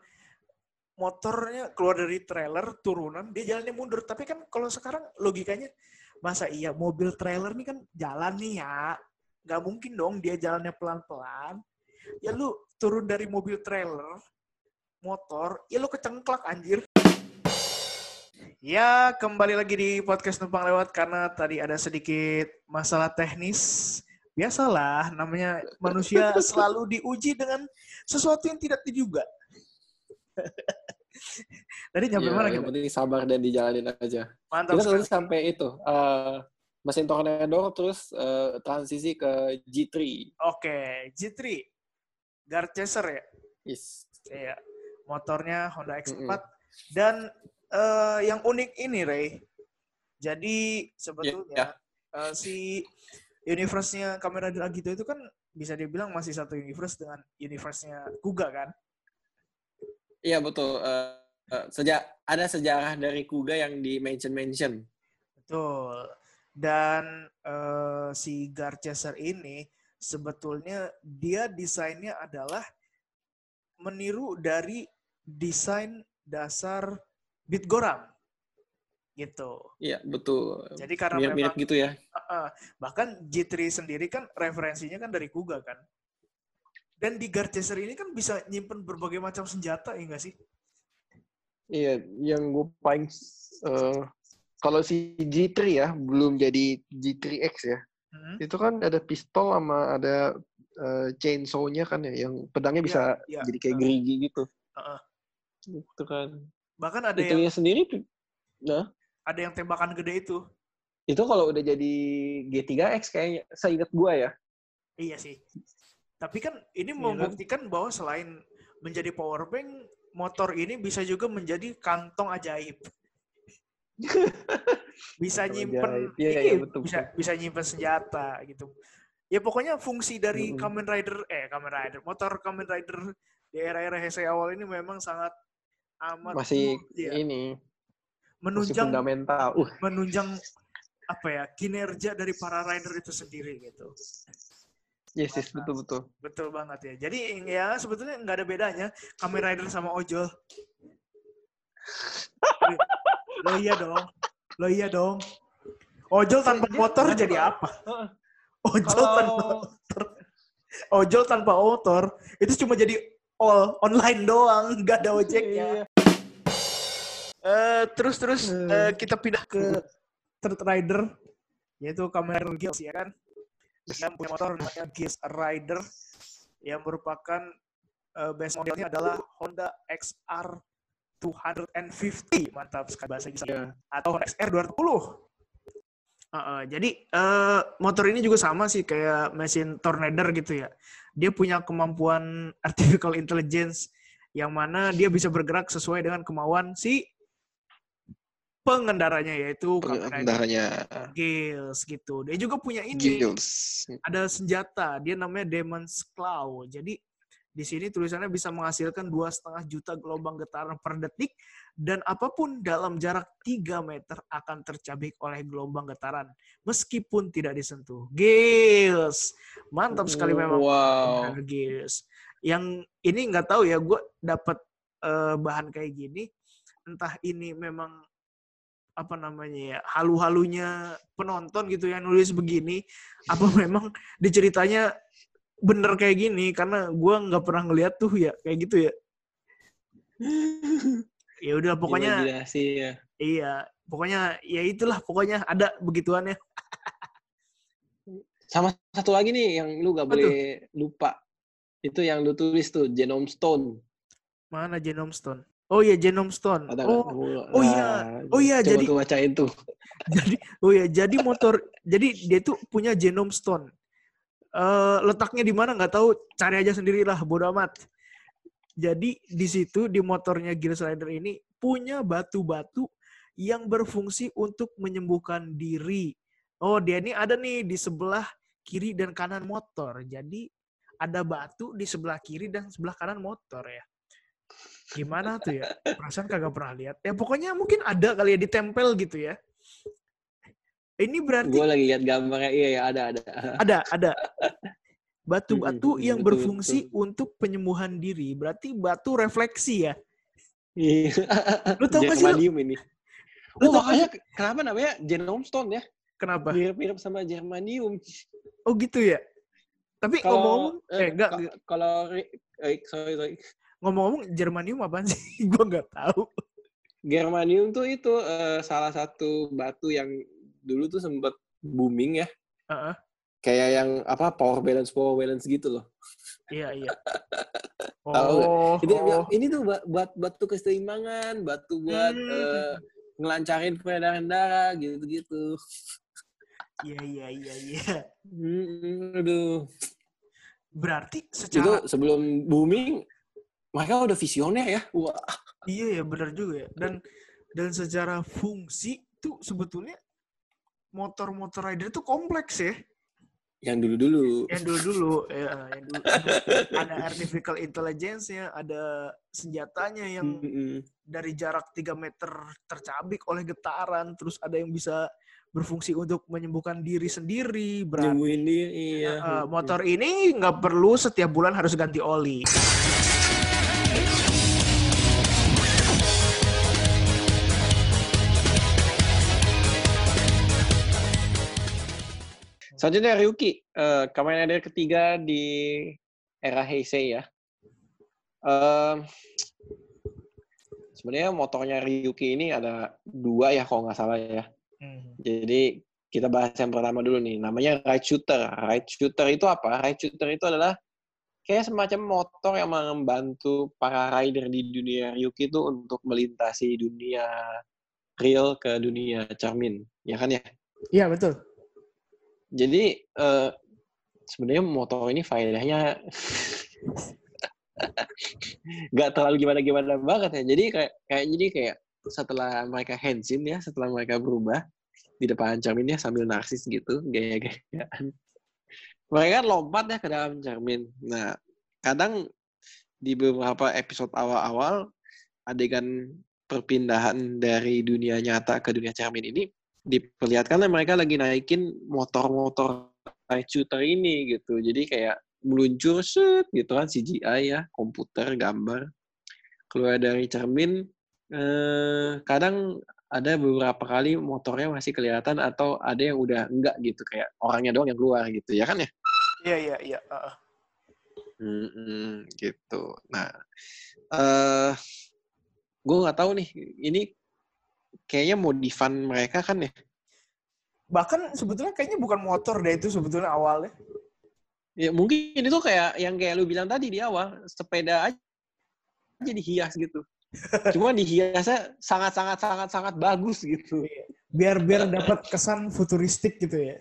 motornya keluar dari trailer turunan dia jalannya mundur tapi kan kalau sekarang logikanya masa iya mobil trailer nih kan jalan nih ya. Nggak mungkin dong dia jalannya pelan-pelan. Ya lu turun dari mobil trailer motor ya lu kecengklak anjir. Ya kembali lagi di podcast numpang lewat karena tadi ada sedikit masalah teknis. Biasalah namanya manusia selalu diuji dengan sesuatu yang tidak diduga Tadi nyampe ya, mana Yang penting sabar dan dijalanin aja. Mantap. Kita tadi sampai itu. Uh, mesin tornado terus uh, transisi ke G3. Oke, okay. G3. Guard Chaser ya? Yes. Iya. Motornya Honda X4 mm -hmm. dan eh, yang unik ini, Ray. Jadi sebetulnya Ya, eh, si universe-nya Kamen Rider Agito itu kan bisa dibilang masih satu universe dengan universe-nya Kuga kan? Iya betul. Eh, eh, sejak ada sejarah dari Kuga yang di mention mention. Betul. Dan eh, si Garchaser ini sebetulnya dia desainnya adalah meniru dari desain dasar Bitgoram. Gitu. Iya betul. Jadi karena Mirip-mirip memang gitu ya. uh, bahkan G3 sendiri kan referensinya kan dari Kuga kan. Dan di Garchaser ini kan bisa nyimpen berbagai macam senjata ya nggak sih? Iya, yang gue paling eh, kalau si G3 ya belum jadi G3X ya. Hmm. Itu kan ada pistol sama ada eh, chainsaw-nya kan ya, yang pedangnya bisa iya. jadi kayak gerigi gitu. Heeh. Itu kan. Bahkan ada yang Itunya sendiri, nah ada yang tembakan gede itu. itu kalau udah jadi G3X kayaknya, saya ingat gua ya. Iya sih. Tapi kan ini kan? membuktikan bahwa selain menjadi power bank, motor ini bisa juga menjadi kantong ajaib. bisa nyimpen, ajaib. Iya, iya, iya, betul, bisa bisa nyimpen senjata gitu. Ya pokoknya fungsi dari Mm-mm. Kamen Rider, eh Kamen Rider, motor Kamen Rider di era-era Heisei awal ini memang sangat amat Masih iya, ini, masih menunjang fundamental. Uh, menunjang apa ya kinerja dari para rider itu sendiri gitu. Yes, yes, betul betul. Betul banget ya. Jadi ya sebetulnya nggak ada bedanya Kamen Rider sama ojol. Lo iya dong. Lo iya dong. Ojol tanpa motor jadi apa? Heeh. Ojol tanpa motor. Ojol tanpa motor itu cuma jadi all online doang, nggak ada ojeknya. Iya. Eh, terus terus eh, kita pindah ke third rider yaitu Kamen Rider Gears ya kan. Yang punya motor namanya Gears Rider yang merupakan eh, base modelnya adalah Honda XR 250 mantap sekali bahasa Inggris Iya. atau XR 220. Heeh, jadi eh, motor ini juga sama sih kayak mesin Tornado gitu ya. Dia punya kemampuan artificial intelligence yang mana dia bisa bergerak sesuai dengan kemauan si pengendaranya yaitu Pengendaranya Gills gitu. Dia juga punya ini Gills. ada senjata dia namanya Demon's Claw jadi di sini tulisannya bisa menghasilkan dua setengah juta gelombang getaran per detik dan apa pun dalam jarak 3 meter akan tercabik oleh gelombang getaran meskipun tidak disentuh. Gils, mantap sekali memang Wow. Gils. Yang ini nggak tahu ya, gue dapat eh, bahan kayak gini, entah ini memang apa namanya ya halu-halunya penonton gitu yang nulis begini, apa memang diceritanya bener kayak gini karena gue nggak pernah ngeliat tuh ya kayak gitu ya. Ya udah pokoknya ya. iya, pokoknya ya itulah pokoknya ada begituannya. Sama satu lagi nih yang lu gak tuh? boleh lupa. Itu yang lu tulis tuh, Genome Stone. Mana Genome Stone? Oh iya Genome Stone. Ada? Oh, oh iya. Nah, Oh iya, coba jadi- tuh bacain tuh. jadi oh ya jadi motor jadi dia tuh punya genome stone Eh letaknya di mana nggak tahu cari aja sendirilah bodo amat jadi di situ di motornya Gears Rider ini punya batu-batu yang berfungsi untuk menyembuhkan diri oh dia ini ada nih di sebelah kiri dan kanan motor jadi ada batu di sebelah kiri dan sebelah kanan motor ya gimana tuh ya perasaan kagak pernah lihat ya pokoknya mungkin ada kali ya ditempel gitu ya ini berarti Gue lagi lihat gambarnya, iya ya ada ada. ada ada batu-batu yang betul, berfungsi untuk penyembuhan diri. Berarti batu refleksi ya. Iya. Lu tau gak sih, ini. Lu Oh tau makanya kenapa namanya Genome Stone ya? Kenapa? Mirip-mirip sama Germanium. Oh gitu ya. Tapi Kalau ngomong-ngomong, eh enggak, ka- kalau ri- eh, sorry sorry. Ngomong-ngomong Germanium apaan sih? Gua nggak tahu. Germanium tuh itu eh, salah satu batu yang dulu tuh sempat booming ya. Heeh. Kayak yang apa power balance power balance gitu loh. Iya iya. Tahu nggak? Oh, Itu oh. ini tuh buat batu keseimbangan, batu buat Hmm. eh, ngelancarin peredaran darah gitu-gitu. Iya iya iya iya. Hmm, aduh. Berarti Itu secara sebelum booming mereka udah visioner ya. Wah. iya ya benar juga ya. Dan Dan secara fungsi tuh sebetulnya motor-motor rider tuh kompleks ya. Yang dulu-dulu. Yang dulu-dulu ya, yang dulu ada, artificial intelligence-nya, ada senjatanya yang Mm-mm. dari jarak 3 meter tercabik oleh getaran, terus ada yang bisa berfungsi untuk menyembuhkan diri sendiri. Berarti dia, iya. eh, motor ini nggak perlu setiap bulan harus ganti oli. Selanjutnya Ryuki, eh Kamen Rider ketiga di era Heisei ya. Em, sebenarnya motornya Ryuki ini ada dua ya kalau nggak salah ya. Jadi kita bahas yang pertama dulu nih, namanya Ride Shooter. Ride Shooter itu apa? Ride Shooter itu adalah kayak semacam motor yang membantu para rider di dunia Ryuki itu untuk melintasi dunia real ke dunia cermin, ya kan ya? Iya betul. Jadi eh, sebenarnya motor ini faedahnya nggak terlalu gimana-gimana banget ya. Jadi kayak kayak jadi kayak setelah mereka hensin ya, setelah mereka berubah di depan cerminnya sambil narsis gitu, gaya-gayaan. Mereka kan lompat ya ke dalam cermin. Nah, kadang di beberapa episode awal-awal adegan perpindahan dari dunia nyata ke dunia cermin ini diperlihatkan lah mereka lagi naikin motor-motor shooter ini gitu. Jadi kayak meluncur set gitu kan CGI ya, komputer gambar keluar dari cermin. Eh, kadang ada beberapa kali motornya masih kelihatan atau ada yang udah enggak gitu kayak orangnya doang yang keluar gitu ya kan ya? Iya iya iya. gitu. Nah, eh gue nggak tahu nih. Ini kayaknya modifan mereka kan ya? Bahkan sebetulnya kayaknya bukan motor deh itu sebetulnya awalnya. Ya mungkin itu kayak yang kayak lu bilang tadi di awal, sepeda aja jadi hias gitu. Cuma dihiasnya sangat sangat sangat sangat bagus gitu. Biar biar dapat kesan futuristik gitu ya.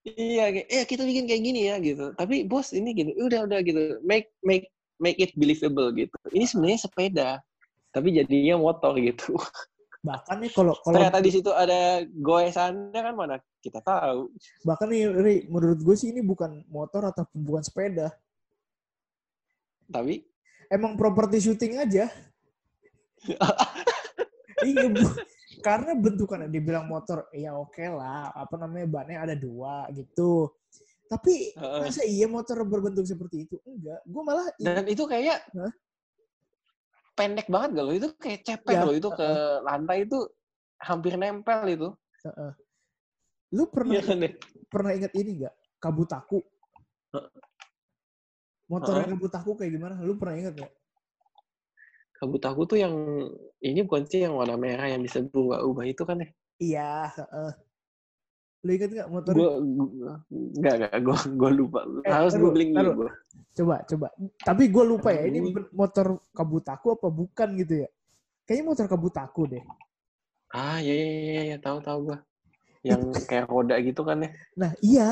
Iya, kayak, eh kita bikin kayak gini ya gitu. Tapi bos ini gini, udah udah gitu. Make make make it believable gitu. Ini sebenarnya sepeda, tapi jadinya motor gitu. Bahkan nih kalau kalau Ternyata di situ ada goesannya kan mana kita tahu. bahkan nih Ri, menurut gue sih ini bukan motor atau bukan sepeda. Tapi Emang properti syuting aja. iya, Bu. Karena bentukannya dibilang motor, ya oke lah. Apa namanya bannya ada dua gitu. Tapi Heeh. masa iya motor berbentuk seperti itu? Enggak. Gue malah dan itu kayak Hah? Pendek banget gak lo? Itu kayak cepet Ya, loh. Itu ke lantai itu hampir nempel itu. Heeh. Lu pernah Iya kan ya? pernah ingat ini nggak? Kabutaku. Motor Heeh. kabutaku kayak gimana? Lu pernah ingat nggak? Kabut aku tuh yang ini bukan sih yang warna merah yang bisa berubah-ubah itu kan ya? Iya. heeh. Lu ingat nggak motor? Gue nggak nggak gue gue lupa. Eh, Harus taruh, googling taruh. dulu gue. Coba, coba. Tapi gue lupa ya. Ini motor kabutaku apa bukan gitu ya? Kayaknya motor kabutaku deh. Ah iya iya iya, iya. tahu tahu gue. Yang kayak roda gitu kan ya? Nah, iya.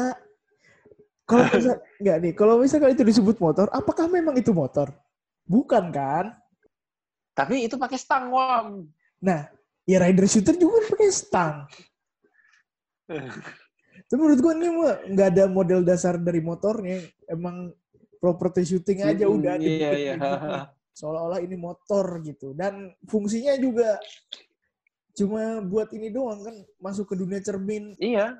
Kalau misal, nggak nih, kalau misalkan itu disebut motor, apakah memang itu motor? Bukan kan? Tapi itu pakai stang wam. Nah, ya rider shooter juga kan pakai stang. Tapi menurut gue ini mah nggak ada model dasar dari motornya. Emang property shooting aja Hmm, udah Iya dibikin iya. gitu. Seolah-olah ini motor gitu. Dan fungsinya juga cuma buat ini doang kan masuk ke dunia cermin. Iya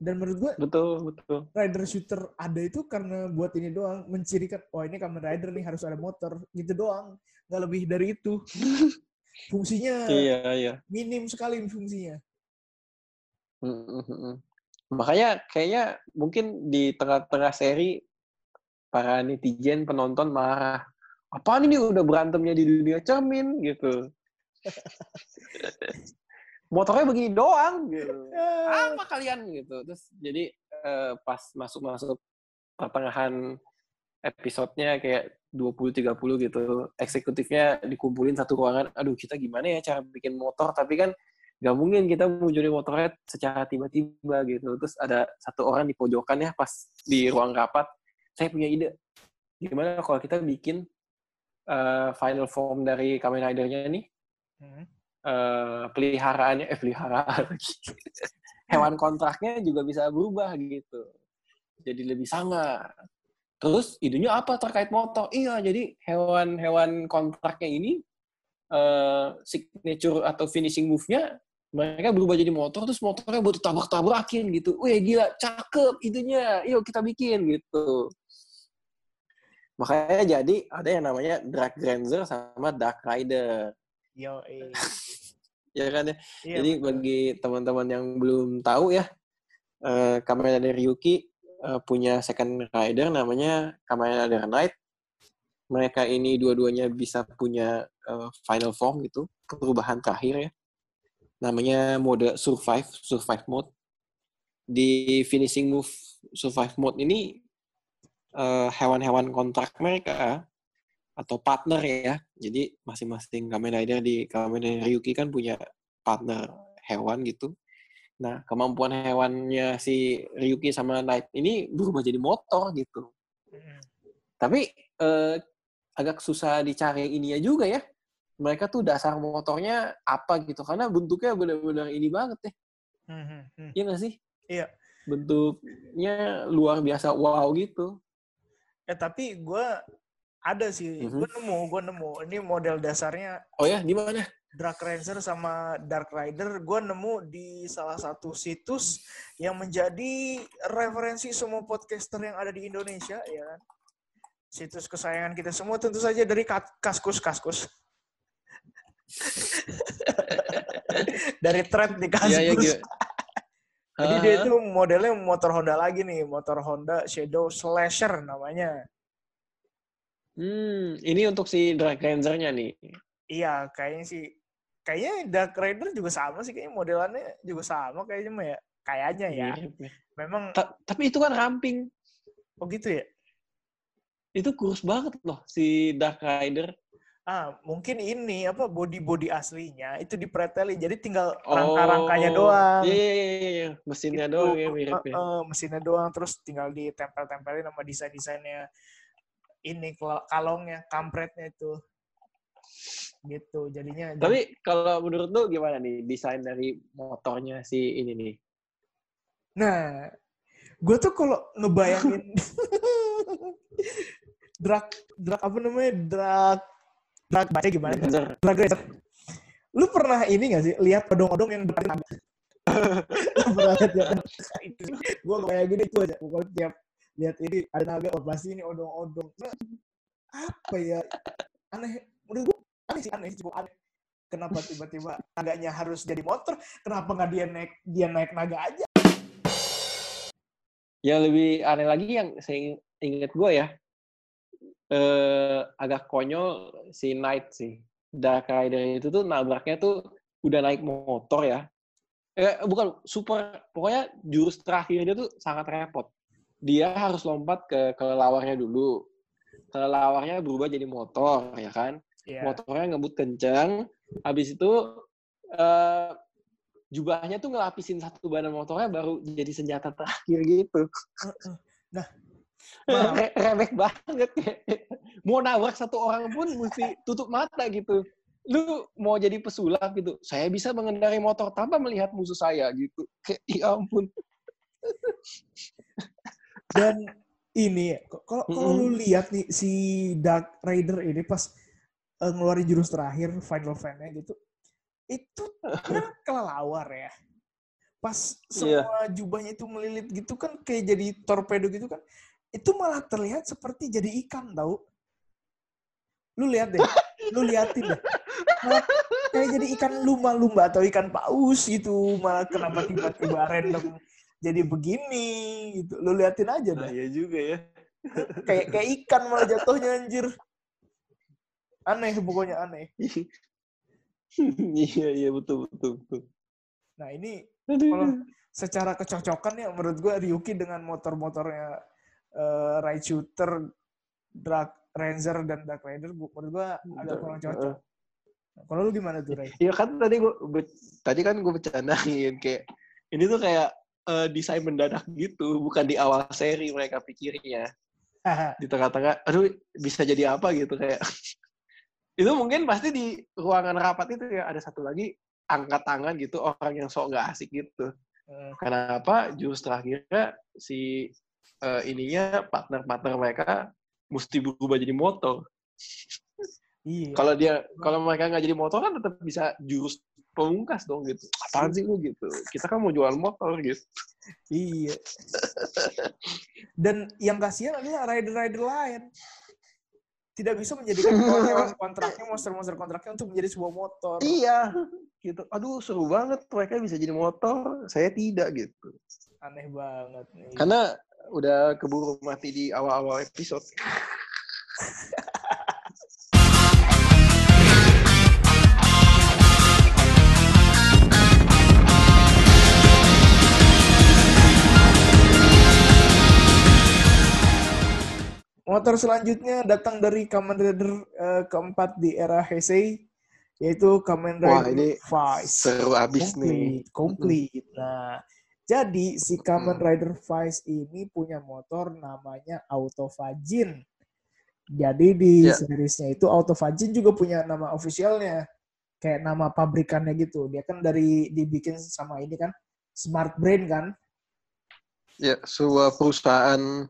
Dan menurut gue betul betul. rider shooter ada itu karena buat ini doang mencirikan oh ini Kamen Rider nih harus ada motor gitu doang nggak lebih dari itu fungsinya Iya iya. minim sekali fungsinya mm, mm. Makanya kayaknya mungkin di tengah-tengah seri para netizen penonton marah. Apaan ini udah berantemnya di dunia cermin gitu. Motornya begini doang gitu. Ah, Apa kalian gitu. Terus jadi eh, pas masuk-masuk pertengahan episodenya kayak 20 30 gitu. Eksekutifnya dikumpulin satu ruangan. Aduh, kita gimana ya cara bikin motor tapi kan nggak mungkin kita munculin motornya secara tiba-tiba gitu. Terus ada satu orang di pojokan ya pas di ruang rapat. Saya punya ide. Gimana kalau kita bikin eh, final form dari Kamen Rider-nya nih Hmm. eh, peliharaannya eh peliharaan hewan kontraknya juga bisa berubah gitu jadi lebih sangar terus idenya apa terkait motor iya jadi hewan-hewan kontraknya ini eh, signature atau finishing move-nya mereka berubah jadi motor terus motornya buat tabrak-tabrakin gitu wih gila cakep itunya yuk kita bikin gitu makanya jadi ada yang namanya Dark Ranger sama Dark Rider Yo, eh. ya kan ya Iya, Jadi betul. bagi teman-teman yang belum tahu ya, eh, Kamen Rider Ryuki eh, punya second rider namanya Kamen Rider Knight. Mereka ini dua-duanya bisa punya eh, final form gitu, perubahan terakhir ya. Namanya mode survive, survive mode. Di finishing move survive mode ini eh, hewan-hewan kontrak mereka atau partner ya. Jadi masing-masing Kamen Rider di Kamen Rider Ryuki kan punya partner hewan gitu. Nah, kemampuan hewannya si Ryuki sama Knight ini berubah jadi motor gitu. Mm-mm. Tapi eh, agak susah dicari ininya juga ya. Mereka tuh dasar motornya apa gitu. Karena bentuknya benar-benar ini banget deh. Mhm, mhm. Iya nggak sih? Iya. Bentuknya luar biasa wow gitu. Eh tapi gue ada sih, Mhm. gue nemu, gue nemu. Ini model dasarnya Oh ya, di mana? Dark Ranger sama Dark Rider. Gue nemu di salah satu situs yang menjadi referensi semua podcaster yang ada di Indonesia, ya kan? Situs kesayangan kita semua tentu saja dari Ka- Kaskus Kaskus. dari thread di Kaskus. Iya, iya, gitu. Jadi dia itu modelnya motor Honda lagi nih, motor Honda Shadow Slasher namanya. Hmm, ini untuk si Dark Ranger-nya nih. Iya, kayaknya sih. Kayaknya Dark Rider juga sama sih, kayaknya modelannya juga sama kayaknya mah ya. Kayaknya ya. Mirip ya. Memang, Ta- tapi itu kan ramping. oh gitu ya? Itu kurus banget loh si Dark Rider. Ah, mungkin ini apa body-body aslinya itu dipretelin, jadi tinggal Oh, rangka-rangkanya doang. Iya, iya, iya, iya. Mesinnya Itu, doang ya mirip ya. mesinnya doang, terus tinggal ditempel-tempelin sama desain-desainnya ini kal- kalongnya, kampretnya itu. Gitu, jadinya. Tapi kalau menurut lu gimana nih desain dari motornya si ini nih? Nah, gue tuh kalau ngebayangin drag drag apa namanya drag drag baca gimana? Drag racer. Lu pernah ini gak sih lihat odong-odong yang depan tangga? Lu pernah lihat ya? Gue ngebayangin itu aja. Pokoknya tiap lihat ini ada naga, oh pasti ini odong-odong. Nah, apa ya? Aneh. Menurut gue aneh sih, aneh cukup aneh. Kenapa tiba-tiba naganya harus jadi motor? Kenapa nggak dia naik dia naik naga aja? Yang lebih aneh lagi yang saya inget gue ya, eh, agak konyol si Knight sih. Dark Rider itu tuh nabraknya tuh udah naik motor ya. Eh, bukan super, pokoknya jurus terakhirnya tuh sangat repot. Dia harus lompat ke kelelawarnya dulu. Kelelawarnya berubah jadi motor, ya kan? Iya. motornya ngebut kencang. Habis itu eh, jubahnya tuh ngelapisin satu badan motornya baru jadi senjata terakhir gitu. Nah, Re- remeh banget ya. Mau nabrak satu orang pun mesti tutup mata gitu. Lu mau jadi pesulap gitu. Saya bisa mengendarai motor tanpa melihat musuh saya gitu. Kayak ya ampun. Dan ini kalau kalau lu lihat nih si Dark Rider ini pas eh, ngeluarin jurus terakhir Final Fan-nya gitu. Itu kan kelelawar ya. Pas Iya. semua jubahnya itu melilit gitu kan kayak jadi torpedo gitu kan. Itu malah terlihat seperti jadi ikan tau. Lu lihat deh. Lu liatin deh. Malah kayak jadi ikan lumba-lumba atau ikan paus gitu. Malah kenapa tiba-tiba random jadi begini gitu. Lu liatin aja dah. iya juga ya. Kayak kayak ikan malah jatuhnya anjir. Aneh pokoknya aneh. iya iya betul betul betul. Nah ini kalau secara kecocokan ya menurut gue Ryuki dengan motor-motornya eh, Ride Shooter, Dark Ranger dan Dark Rider gua- menurut gue agak kurang cocok. Nah, Kalau lu gimana tuh Ray? Iya kan tadi gua tadi kan gue bercandain kayak ini tuh kayak eh, desain mendadak gitu, bukan di awal seri mereka pikirnya. Di tengah-tengah, aduh bisa jadi apa gitu kayak itu mungkin pasti di ruangan rapat itu ya ada satu lagi angkat tangan gitu orang yang sok nggak asik gitu. Eh, Kenapa? Jurus terakhirnya si eh, ininya partner-partner mereka mesti berubah jadi motor. iya. Kalau dia kalau mereka nggak jadi motor kan tetap bisa jurus pemungkas dong gitu. Apaan sih lu gitu? Kita kan mau jual motor gitu. Iya. Dan yang kasihan adalah rider-rider lain. Tidak bisa menjadikan hewan kontraknya, monster-monster kontraknya untuk menjadi sebuah motor. Iya, gitu. Aduh, seru banget mereka bisa jadi motor, saya tidak gitu. Aneh banget. nih. Karena udah keburu mati di awal-awal episode. Motor selanjutnya datang dari Kamen Rider eh, keempat di era Heisei, yaitu Kamen Wah, Rider ini Vice. Seru abis nih. Complete, complete. Nah, jadi si Kamen. Rider Vice ini punya motor namanya Autofagin. Jadi di Ya. seriesnya itu Autofagin juga punya nama ofisialnya. Kayak nama pabrikannya gitu. Dia kan dari dibikin sama ini kan Smart Brain kan. Ya, sebuah perusahaan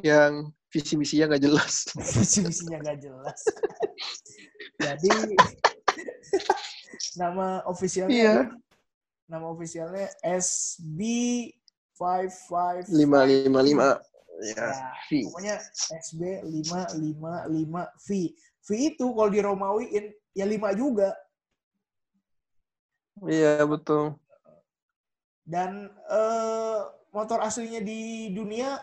yang visi misinya nggak jelas. Visi-misinya nggak jelas. Jadi nama ofisialnya Iya. Nama ofisialnya SB 55 Lima lima lima. Ya, Ya, V. pokoknya XB 555 V. V itu kalau di Romawiin ya 5 juga. Iya betul. Dan eh, motor aslinya di dunia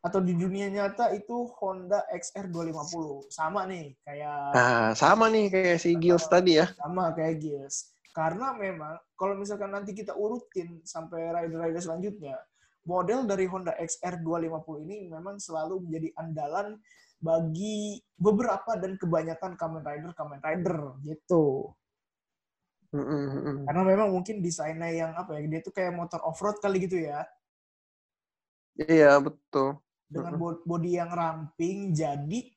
atau di dunia nyata itu Honda XR 250. Sama nih kayak Nah, sama nih kayak si Gils tadi ya. sama kayak Gills. Karena memang kalau misalkan nanti kita urutin sampai rider-rider selanjutnya, model dari Honda XR 250 ini memang selalu menjadi andalan bagi beberapa dan kebanyakan Kamen Rider Kamen Rider gitu. Mm, mm, mm. Karena memang mungkin desainnya yang apa ya, dia tuh kayak motor off-road kali gitu ya. Iya betul. Dengan bo- body yang ramping, jadi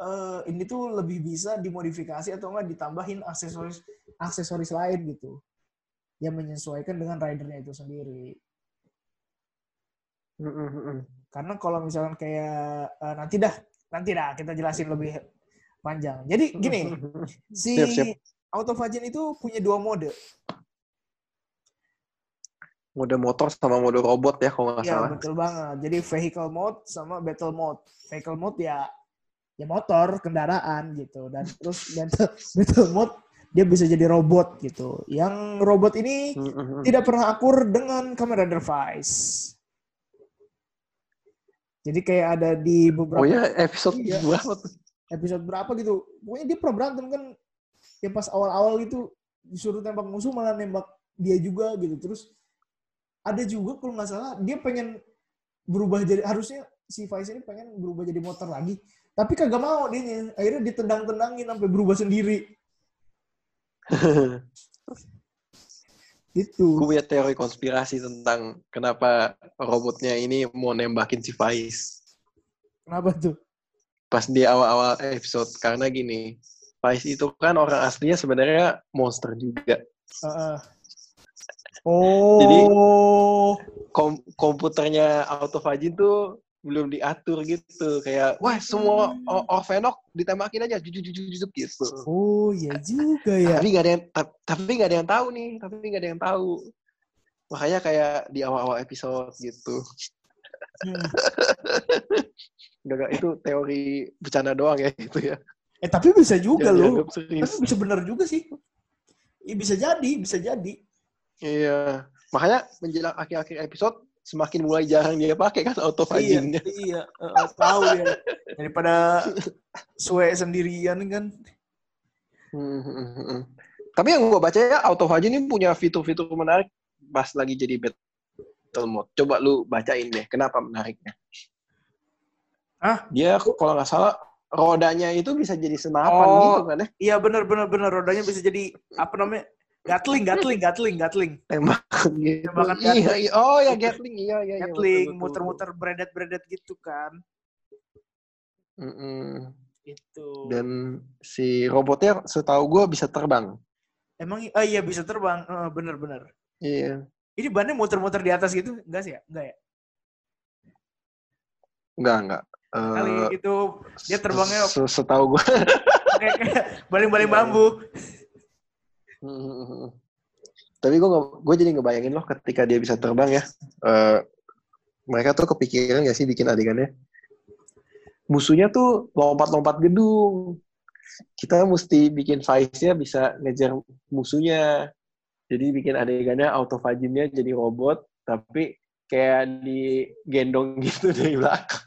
eh, ini tuh lebih bisa dimodifikasi atau enggak ditambahin aksesoris aksesoris lain gitu. Yang menyesuaikan dengan ridernya itu sendiri. Mm. Karena kalau misalkan kayak eh, nanti dah, nanti dah kita jelasin lebih panjang. Jadi gini, si Siap, siap. Autofagin itu punya dua mode. Mode motor sama mode robot ya kalau nggak Ya salah. betul banget. Jadi vehicle mode sama battle mode. Vehicle mode ya ya motor, kendaraan gitu. Dan terus battle, battle mode dia bisa jadi robot gitu. Yang robot ini tidak pernah akur dengan kamera device. Jadi kayak ada di beberapa Oh ya episode Iya. berapa tuh? episode berapa gitu. Pokoknya dia pernah berantem kan. Ya pas awal-awal itu disuruh tembak musuh malah nembak dia juga gitu. Terus ada juga kalau nggak salah dia pengen berubah jadi harusnya si Vice ini pengen berubah jadi motor lagi. Tapi kagak mau dia akhirnya ditendang-tendangin sampai berubah sendiri. Gitu. Gue punya teori konspirasi tentang kenapa robotnya ini mau nembakin si Faiz Kenapa tuh? pas di awal-awal episode karena gini Faiz itu kan orang aslinya sebenarnya monster juga Heeh. Oh. Kom- komputernya Autofagin tuh belum diatur gitu kayak wah semua o- Orvenok ditembakin aja jujuk jujuk jujuk gitu Oh, ya juga ya. tapi nggak ada yang ta- tapi nggak ada yang tahu nih tapi nggak ada yang tahu makanya kayak di awal-awal episode gitu Hmm. Itu teori bercanda doang ya itu ya. Eh tapi bisa juga loh. Tapi bisa benar juga sih. Iya bisa jadi, bisa jadi. Iya. Makanya menjelang akhir-akhir episode semakin mulai jarang dia pakai kan Iya, autofaginnya. iya. Eh, tahu ya. Daripada suwe sendirian kan. Hmm, hmm, hmm. Tapi yang gua baca ya autofagin ini punya fitur-fitur menarik pas lagi jadi battle mode. Coba lu bacain deh kenapa menariknya. Ah? Dia kalau nggak salah rodanya itu bisa jadi senapan Oh. gitu kan ya. Iya benar benar benar rodanya bisa jadi apa namanya? Gatling, gatling, gatling, gatling. Tembakan gitu. Tembakan Iya, iya. Oh ya Gatling, iya iya. iya, Gatling, muter-muter bredet-bredet gitu kan. betul. Mm-mm. Itu. Dan si robotnya setahu gue bisa terbang. Emang ah iya bisa terbang. Eh, Bener-bener. Iya. Ini bannya muter-muter di atas gitu? Enggak sih ya? Enggak ya? Enggak, enggak. Kali Eh, itu dia terbangnya se- Setahu gue. baling-baling Iya. Tapi gue gue jadi ngebayangin loh ketika dia bisa terbang ya. Eh, mereka tuh kepikiran gak sih bikin adegannya? Musuhnya tuh lompat-lompat gedung. Kita mesti bikin Vice-nya bisa ngejar musuhnya. Jadi bikin adegannya autofagin-nya jadi robot, tapi kayak digendong gitu dari belakang.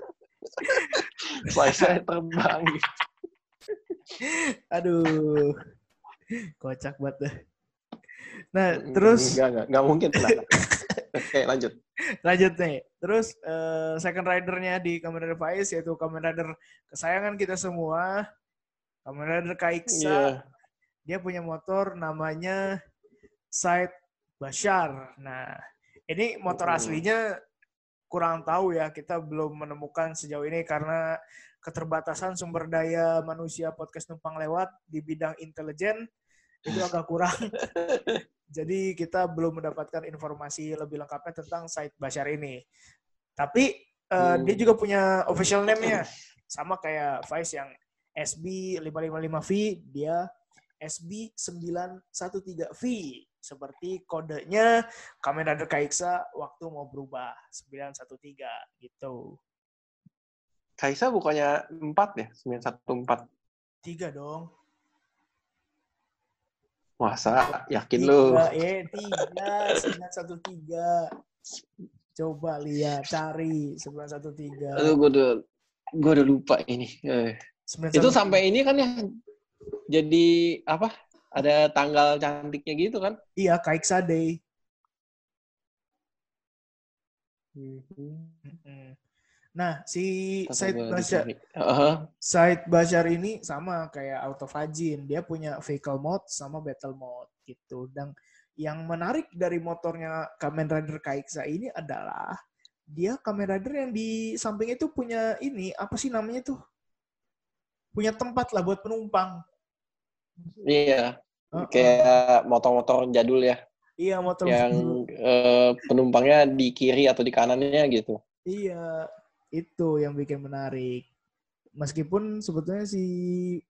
Vice-nya terbang gitu. Aduh. Kocak banget dah. Nah, terus Enggak, enggak, enggak mungkin. Nah, Oke, lanjut. lanjut nih. Terus eh, second ridernya di Kamen Rider Faiz yaitu Kamen Rider kesayangan kita semua. Kamen Rider Kaiksa. Iya. Dia punya motor namanya Side Bashar. Nah, ini motor aslinya kurang tahu ya. Kita belum menemukan sejauh ini karena keterbatasan sumber daya manusia podcast numpang lewat di bidang intelijen itu agak kurang. Jadi kita belum mendapatkan informasi lebih lengkapnya tentang Said Bashar ini. Tapi eh, Hmm. dia juga punya official name-nya. Sama kayak Vice yang SB555V, dia SB913V. Seperti kodenya Kamen Rider Kaiksa waktu mau berubah. 913 gitu. Kaisa bukannya 4 ya? 914. Tiga dong. Masa? Yakin lu? Tiga, eh, tiga, 913. Coba lihat, cari 913. Aduh, gue udah, gue udah lupa ini. Eh. 913. Itu sampai ini kan ya, jadi apa? Ada tanggal cantiknya gitu kan? Iya, Kaiksa Day. Hmm. Nah, si Said Bashar. Heeh. Said Bashar ini sama kayak Autofagin. Dia punya vehicle mode sama battle mode gitu. Dan yang menarik dari motornya Kamen Rider Kaiksa ini adalah dia Kamen Rider yang di samping itu punya ini, apa sih namanya tuh? Punya tempat lah buat penumpang. Iya, Heeh. kayak motor-motor jadul ya, Iya, motor yang eh, penumpangnya di kiri atau di kanannya gitu. Iya, itu yang bikin menarik. Meskipun sebetulnya si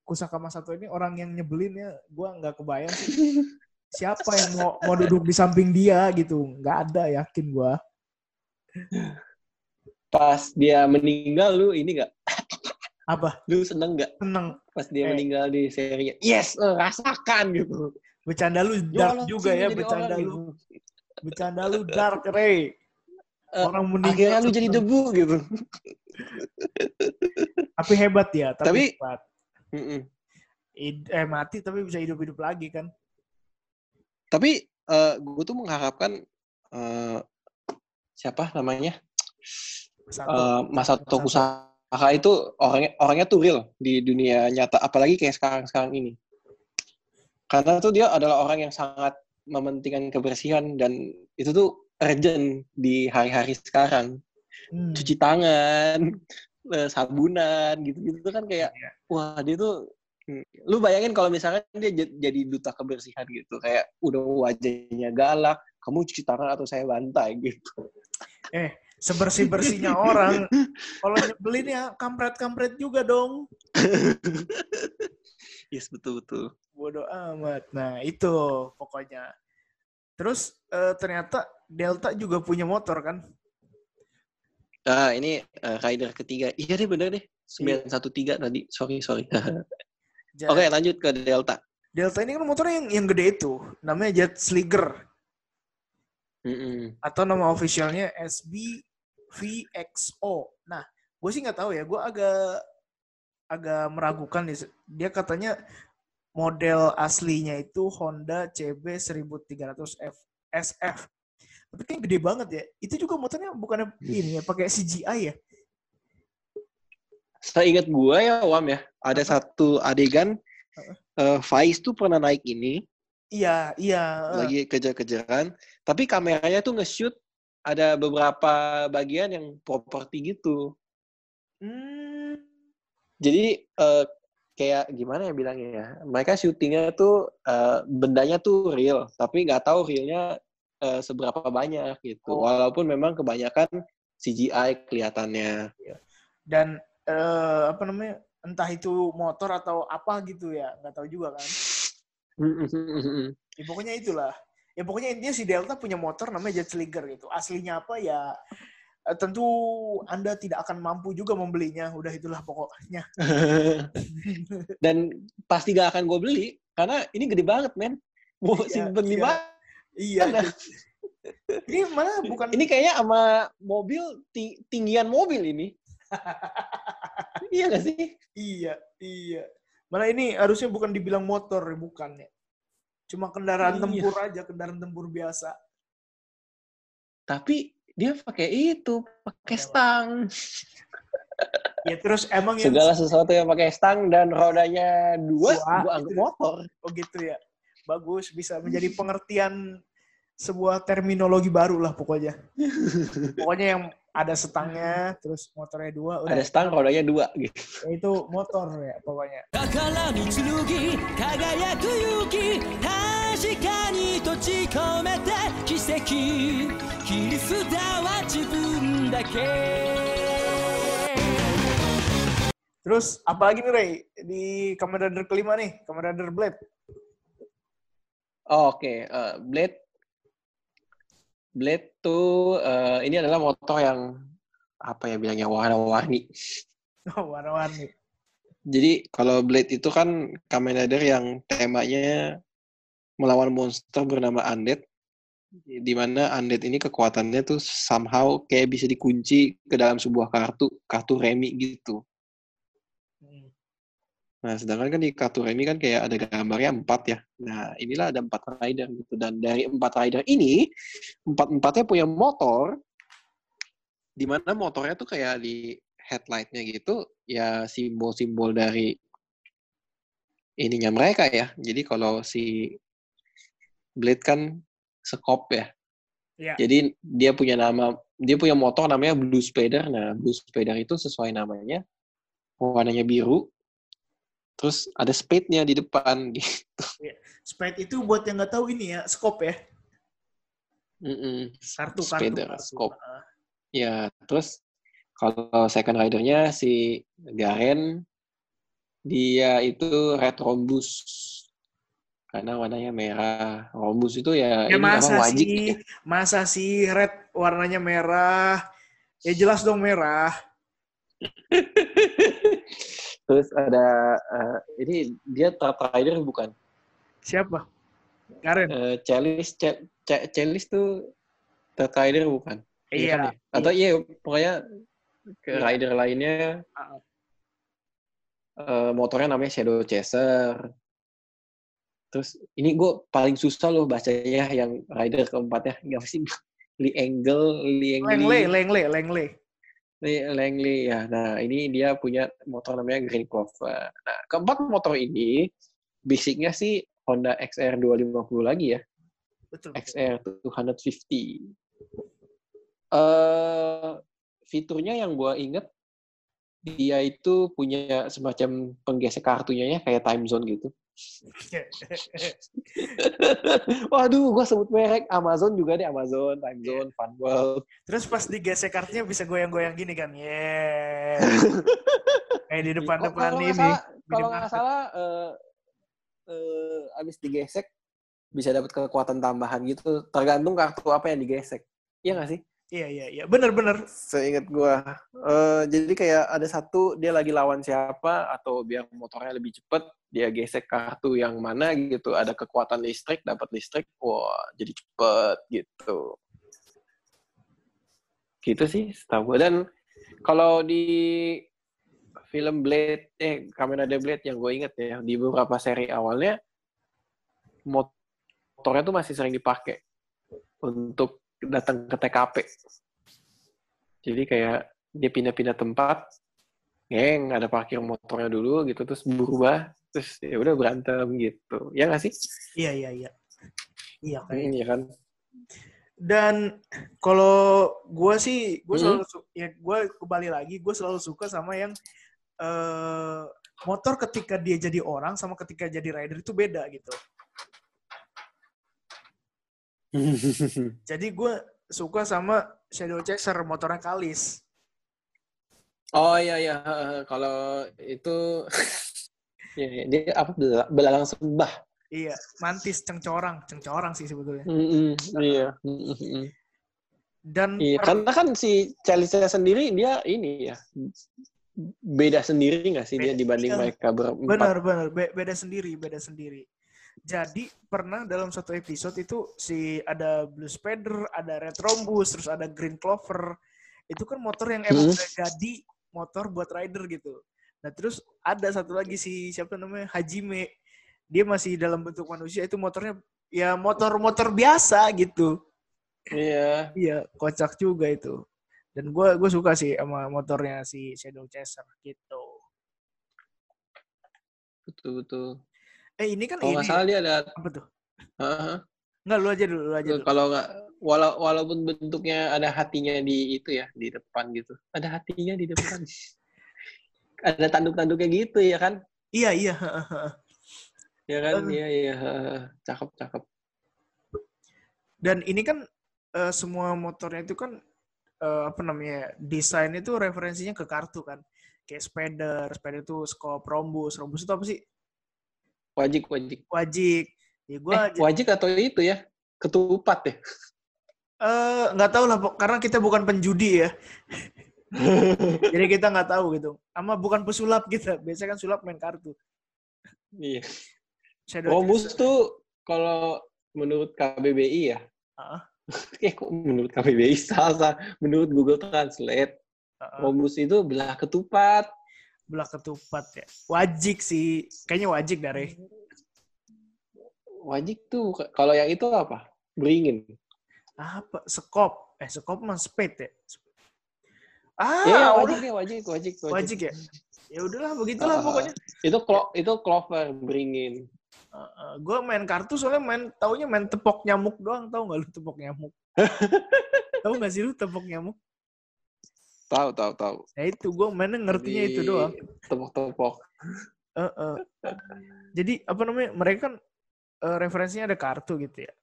Kusaka Masato ini orang yang nyebelin ya, gue nggak kebayang sih. Siapa yang mau, mau duduk di samping dia gitu. Nggak ada, yakin gue. Pas dia meninggal, lu ini gak? Apa? Lu seneng gak Seneng. pas dia Eh. meninggal di serinya? Yes, rasakan gitu. Bercanda lu Ya dark Allah, juga ya, bercanda orang lu. gitu. Bercanda lu dark, Ray. Eh, Orang meninggal. Lu jadi debu gitu. Tapi hebat ya, tapi, Tapi- hebat. Mm-mm. Id- eh mati tapi bisa hidup-hidup lagi kan. Tapi eh gue tuh mengharapkan eh siapa namanya Satu. Eh Masato Masato. Kusaka itu orangnya orangnya tuh real di dunia nyata, apalagi kayak sekarang-sekarang ini. Karena tuh dia adalah orang yang sangat mementingkan kebersihan dan itu tuh urgent di hari-hari sekarang. Hmm. Cuci tangan, eh, sabunan gitu-gitu kan kayak Iya. wah dia tuh hmm, lu bayangin kalau misalnya dia jadi duta kebersihan gitu kayak udah wajahnya galak kamu cuci tangan atau saya bantai gitu sebersih bersihnya orang. Kalau nyebelin ya kampret-kampret juga dong. yes betul betul Bodoh amat. Nah itu pokoknya. Terus eh, ternyata Delta juga punya motor kan? ah ini eh, rider ketiga iya deh bener deh 913 tadi sorry sorry oke lanjut ke delta Delta ini kan motornya yang, yang gede itu. Namanya Jet Slinger. Mm-mm. Atau nama officialnya SB VXO. Nah, gue sih nggak tahu ya. Gue agak agak meragukan nih. Dia katanya model aslinya itu Honda CB 1300 F SF. Tapi kan gede banget ya. Itu juga motornya bukannya ini ya, pakai CGI ya? Saya ingat gua ya Wam ya ada Apa? satu adegan eh Faiz tuh pernah naik ini Iya, iya. lagi kejar-kejaran, tapi kameranya tuh nge-shoot ada beberapa bagian yang properti gitu. Hmm, Jadi eh, kayak gimana ya bilangnya ya? Mereka syutingnya tuh eh, bendanya tuh real, tapi nggak tahu realnya eh, seberapa banyak gitu. Oh. Walaupun memang kebanyakan CGI kelihatannya. Dan eh, apa namanya? Entah itu motor atau apa gitu ya, nggak tahu juga kan. Ya, pokoknya itulah. Ya pokoknya intinya si Delta punya motor namanya Jet Slinger gitu. Aslinya apa ya eh, tentu Anda tidak akan mampu juga membelinya. Udah itulah pokoknya. Dan pasti gak akan gue beli karena ini gede banget, men. Mau Iya, simpen di iya. mana? Iya. Ini mana bukan Ini kayaknya sama mobil ti- tinggian mobil ini. iya gak sih? Iya, iya. Malah ini harusnya bukan dibilang motor, bukan ya. Cuma kendaraan Iya. tempur aja, kendaraan tempur biasa. Tapi dia pakai itu, pakai stang. Ya terus emang yang Segala sesuatu yang pakai stang dan rodanya dua, Dua, gua anggap itu. motor. oh gitu ya bagus bisa menjadi pengertian sebuah terminologi baru lah pokoknya. pokoknya yang ada setangnya, terus motornya dua. Udah. Ada setang, rodanya dua gitu. Ya, itu motor ya pokoknya. Terus apalagi nih Ray di Commander kelima nih, Commander Blade. Oh, Oke, eh, Blade. Blade tuh eh, ini adalah motor yang apa ya bilangnya warna-warni. Oh, warna-warni. Jadi kalau Blade itu kan Kamen Rider yang temanya melawan monster bernama Undead. Di mana Undead ini kekuatannya tuh somehow kayak bisa dikunci ke dalam sebuah kartu, kartu remi gitu. Nah, sedangkan kan di kartu remi kan kayak ada gambarnya empat ya. Nah, inilah ada empat rider gitu. Dan dari empat rider ini, empat-empatnya punya motor, di mana motornya tuh kayak di headlightnya gitu, ya simbol-simbol dari ininya mereka ya. Jadi kalau si Blade kan sekop ya. Iya. Jadi dia punya nama, dia punya motor namanya Blue Spider. Nah, Blue Spider itu sesuai namanya, warnanya biru. Terus ada spade-nya di depan. gitu. Spade itu buat yang nggak tahu ini ya, scope ya. Mm-mm. Kartu, kartu, Spider, kartu. scope. Ah. Ya, terus kalau second rider-nya si Garen, dia itu red rhombus. Karena warnanya merah. Rhombus itu ya, Ya ini masa wajik sih, ya. masa sih red warnanya merah? Ya jelas dong merah. Terus ada, eh, ini dia third rider bukan? Siapa? Karen. Eh, Celis, Ce- Ce- Celis tuh third rider bukan? Iya. kan ya? Atau iya, pokoknya ke Iya. rider lainnya eh, motornya namanya Shadow Chaser. Terus ini gue paling susah loh bacanya yang rider keempatnya. Gak sih? Lee Angle, Lengle, Angle, Lengle, Lengle. Lee Langley ya. Nah ini dia punya motor namanya Green Clover. Nah keempat motor ini basicnya sih Honda XR 250 lagi ya. Betul. XR 250. Eh fiturnya yang gua inget dia itu punya semacam penggesek kartunya ya kayak time zone gitu. Waduh, gua sebut merek Amazon juga deh Amazon, Time Zone, Fun World. Terus pas digesek kartunya bisa goyang-goyang gini kan. Yeay. Kayak di depan-depan nggak ini. salah- Kalau nggak salah, eh eh, abis digesek bisa dapat kekuatan tambahan gitu. Tergantung kartu apa yang digesek. Iya nggak sih? Iya, iya, iya. Bener-bener. Seingat gua, eh, jadi kayak ada satu dia lagi lawan siapa atau biar motornya lebih cepet, dia gesek kartu yang mana gitu, ada kekuatan listrik, dapat listrik, wah jadi cepet gitu. Gitu sih, setahu gua. Dan kalau di film Blade, eh Kamen Rider Blade yang gue inget ya, di beberapa seri awalnya, motornya tuh masih sering dipakai untuk datang ke TKP. Jadi kayak dia pindah-pindah tempat, geng ada parkir motornya dulu gitu, terus berubah, terus ya udah berantem gitu. Ya nggak sih? Iya, iya, iya. Iya, kayak Ini kan. Dan kalau gue sih, gue Mhm. selalu su- ya gue kembali lagi, gue selalu suka sama yang eh motor ketika dia jadi orang sama ketika jadi rider itu beda gitu. Jadi gue suka sama Shadow Chaser motornya Kalis. oh iya iya kalau itu Ya, ya, dia apa bela- belalang sembah. Iya, mantis cengcorang, cengcorang sih sebetulnya. Mm-mm, iya. Mm-mm. Dan Iya, karena kan si Chelsea sendiri dia ini ya beda sendiri nggak sih dia Beda, dibanding iya. mereka berempat? benar benar be- beda sendiri, beda sendiri. Jadi pernah dalam satu episode itu si ada Blue Spider, ada Red Rhombus, terus ada Green Clover. Itu kan motor yang emang Hmm. udah jadi motor buat rider gitu. Nah terus ada satu lagi si siapa namanya Hajime. Dia masih dalam bentuk manusia itu motornya ya motor-motor biasa gitu. Iya. Iya, kocak juga itu. Dan gue gue suka sih sama motornya si Shadow Chaser gitu. Betul betul. Eh ini kan Kalau ini nggak salah dia ada apa tuh? Heeh. Enggak lu aja dulu, lu aja dulu. kalau nggak walau walaupun bentuknya ada hatinya di itu ya di depan gitu. Ada hatinya di depan. ada tanduk-tanduknya gitu ya kan? Iya, iya. Ya kan? Eh. Iya iya. Cakep cakep. Dan ini kan eh, semua motornya itu kan eh, apa namanya? Desain itu referensinya ke kartu kan. Kayak Spider, Spider itu Scope, Rhombus. Rhombus itu apa sih? Wajik wajik. Wajik. Ya gue Eh, wajik atau itu ya? Ketupat ya? eh, nggak tahu lah, karena kita bukan penjudi ya. Jadi kita nggak tahu gitu. Sama bukan pesulap kita. Biasanya kan sulap main kartu. iya. Shadow Romus Chaser. tuh kalau menurut KBBI ya. Eh kok menurut KBBI salah, menurut Google Translate Ah, Romus itu belah ketupat. belah ketupat ya. Wajik sih. Kayaknya wajik dari. Wajik tuh kalau yang itu apa? Beringin. Apa? Sekop. Eh, sekop mah spade ya. Ah, Iya, udah. wajik ya, wajik, wajik, wajik. wajik ya. Ya udahlah begitulah Ah, pokoknya. Itu klo, itu clover beringin. gue main kartu soalnya main taunya main tepok nyamuk doang tahu nggak lu tepok nyamuk tahu nggak sih lu tepok nyamuk Tahu, tahu, tahu. ya itu gue mainnya ngertinya itu Di doang Tepok-tepok. Heeh. jadi apa namanya mereka kan eh, referensinya ada kartu gitu ya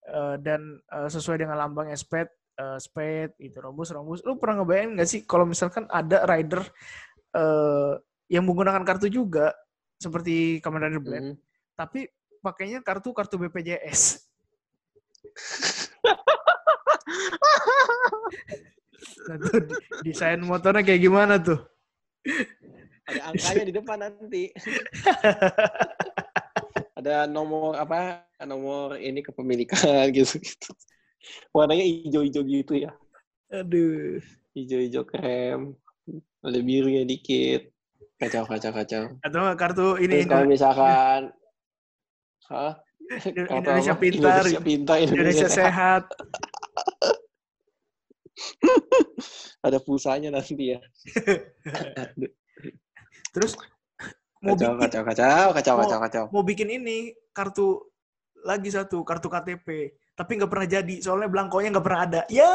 Eh, dan eh, sesuai dengan lambangnya spade eh, spade itu rombus rombus lu pernah ngebayangin nggak sih kalau misalkan ada rider eh, yang menggunakan kartu juga seperti Kamen Rider Blade Mhm. tapi pakainya kartu kartu BPJS Nah, tuh, desain motornya kayak gimana tuh? Ada angkanya di depan nanti. Ada nomor apa? Nomor ini kepemilikan gitu gitu. Warnanya hijau-hijau gitu ya. Aduh. Hijau-hijau krem. Ada birunya dikit. Kacau, kacau, kacau. Atau kartu ini Terus kalau misalkan Hah? Indonesia apa? Pintar, Indonesia Pintar, Indonesia Sehat. Ada pulsanya nanti ya. Terus mau Kacau, bikin, kacau, kacau, kacau, kacau, kacau. mau bikin ini kartu lagi satu kartu KTP, tapi nggak pernah jadi soalnya belangkonya nggak pernah ada. Ya.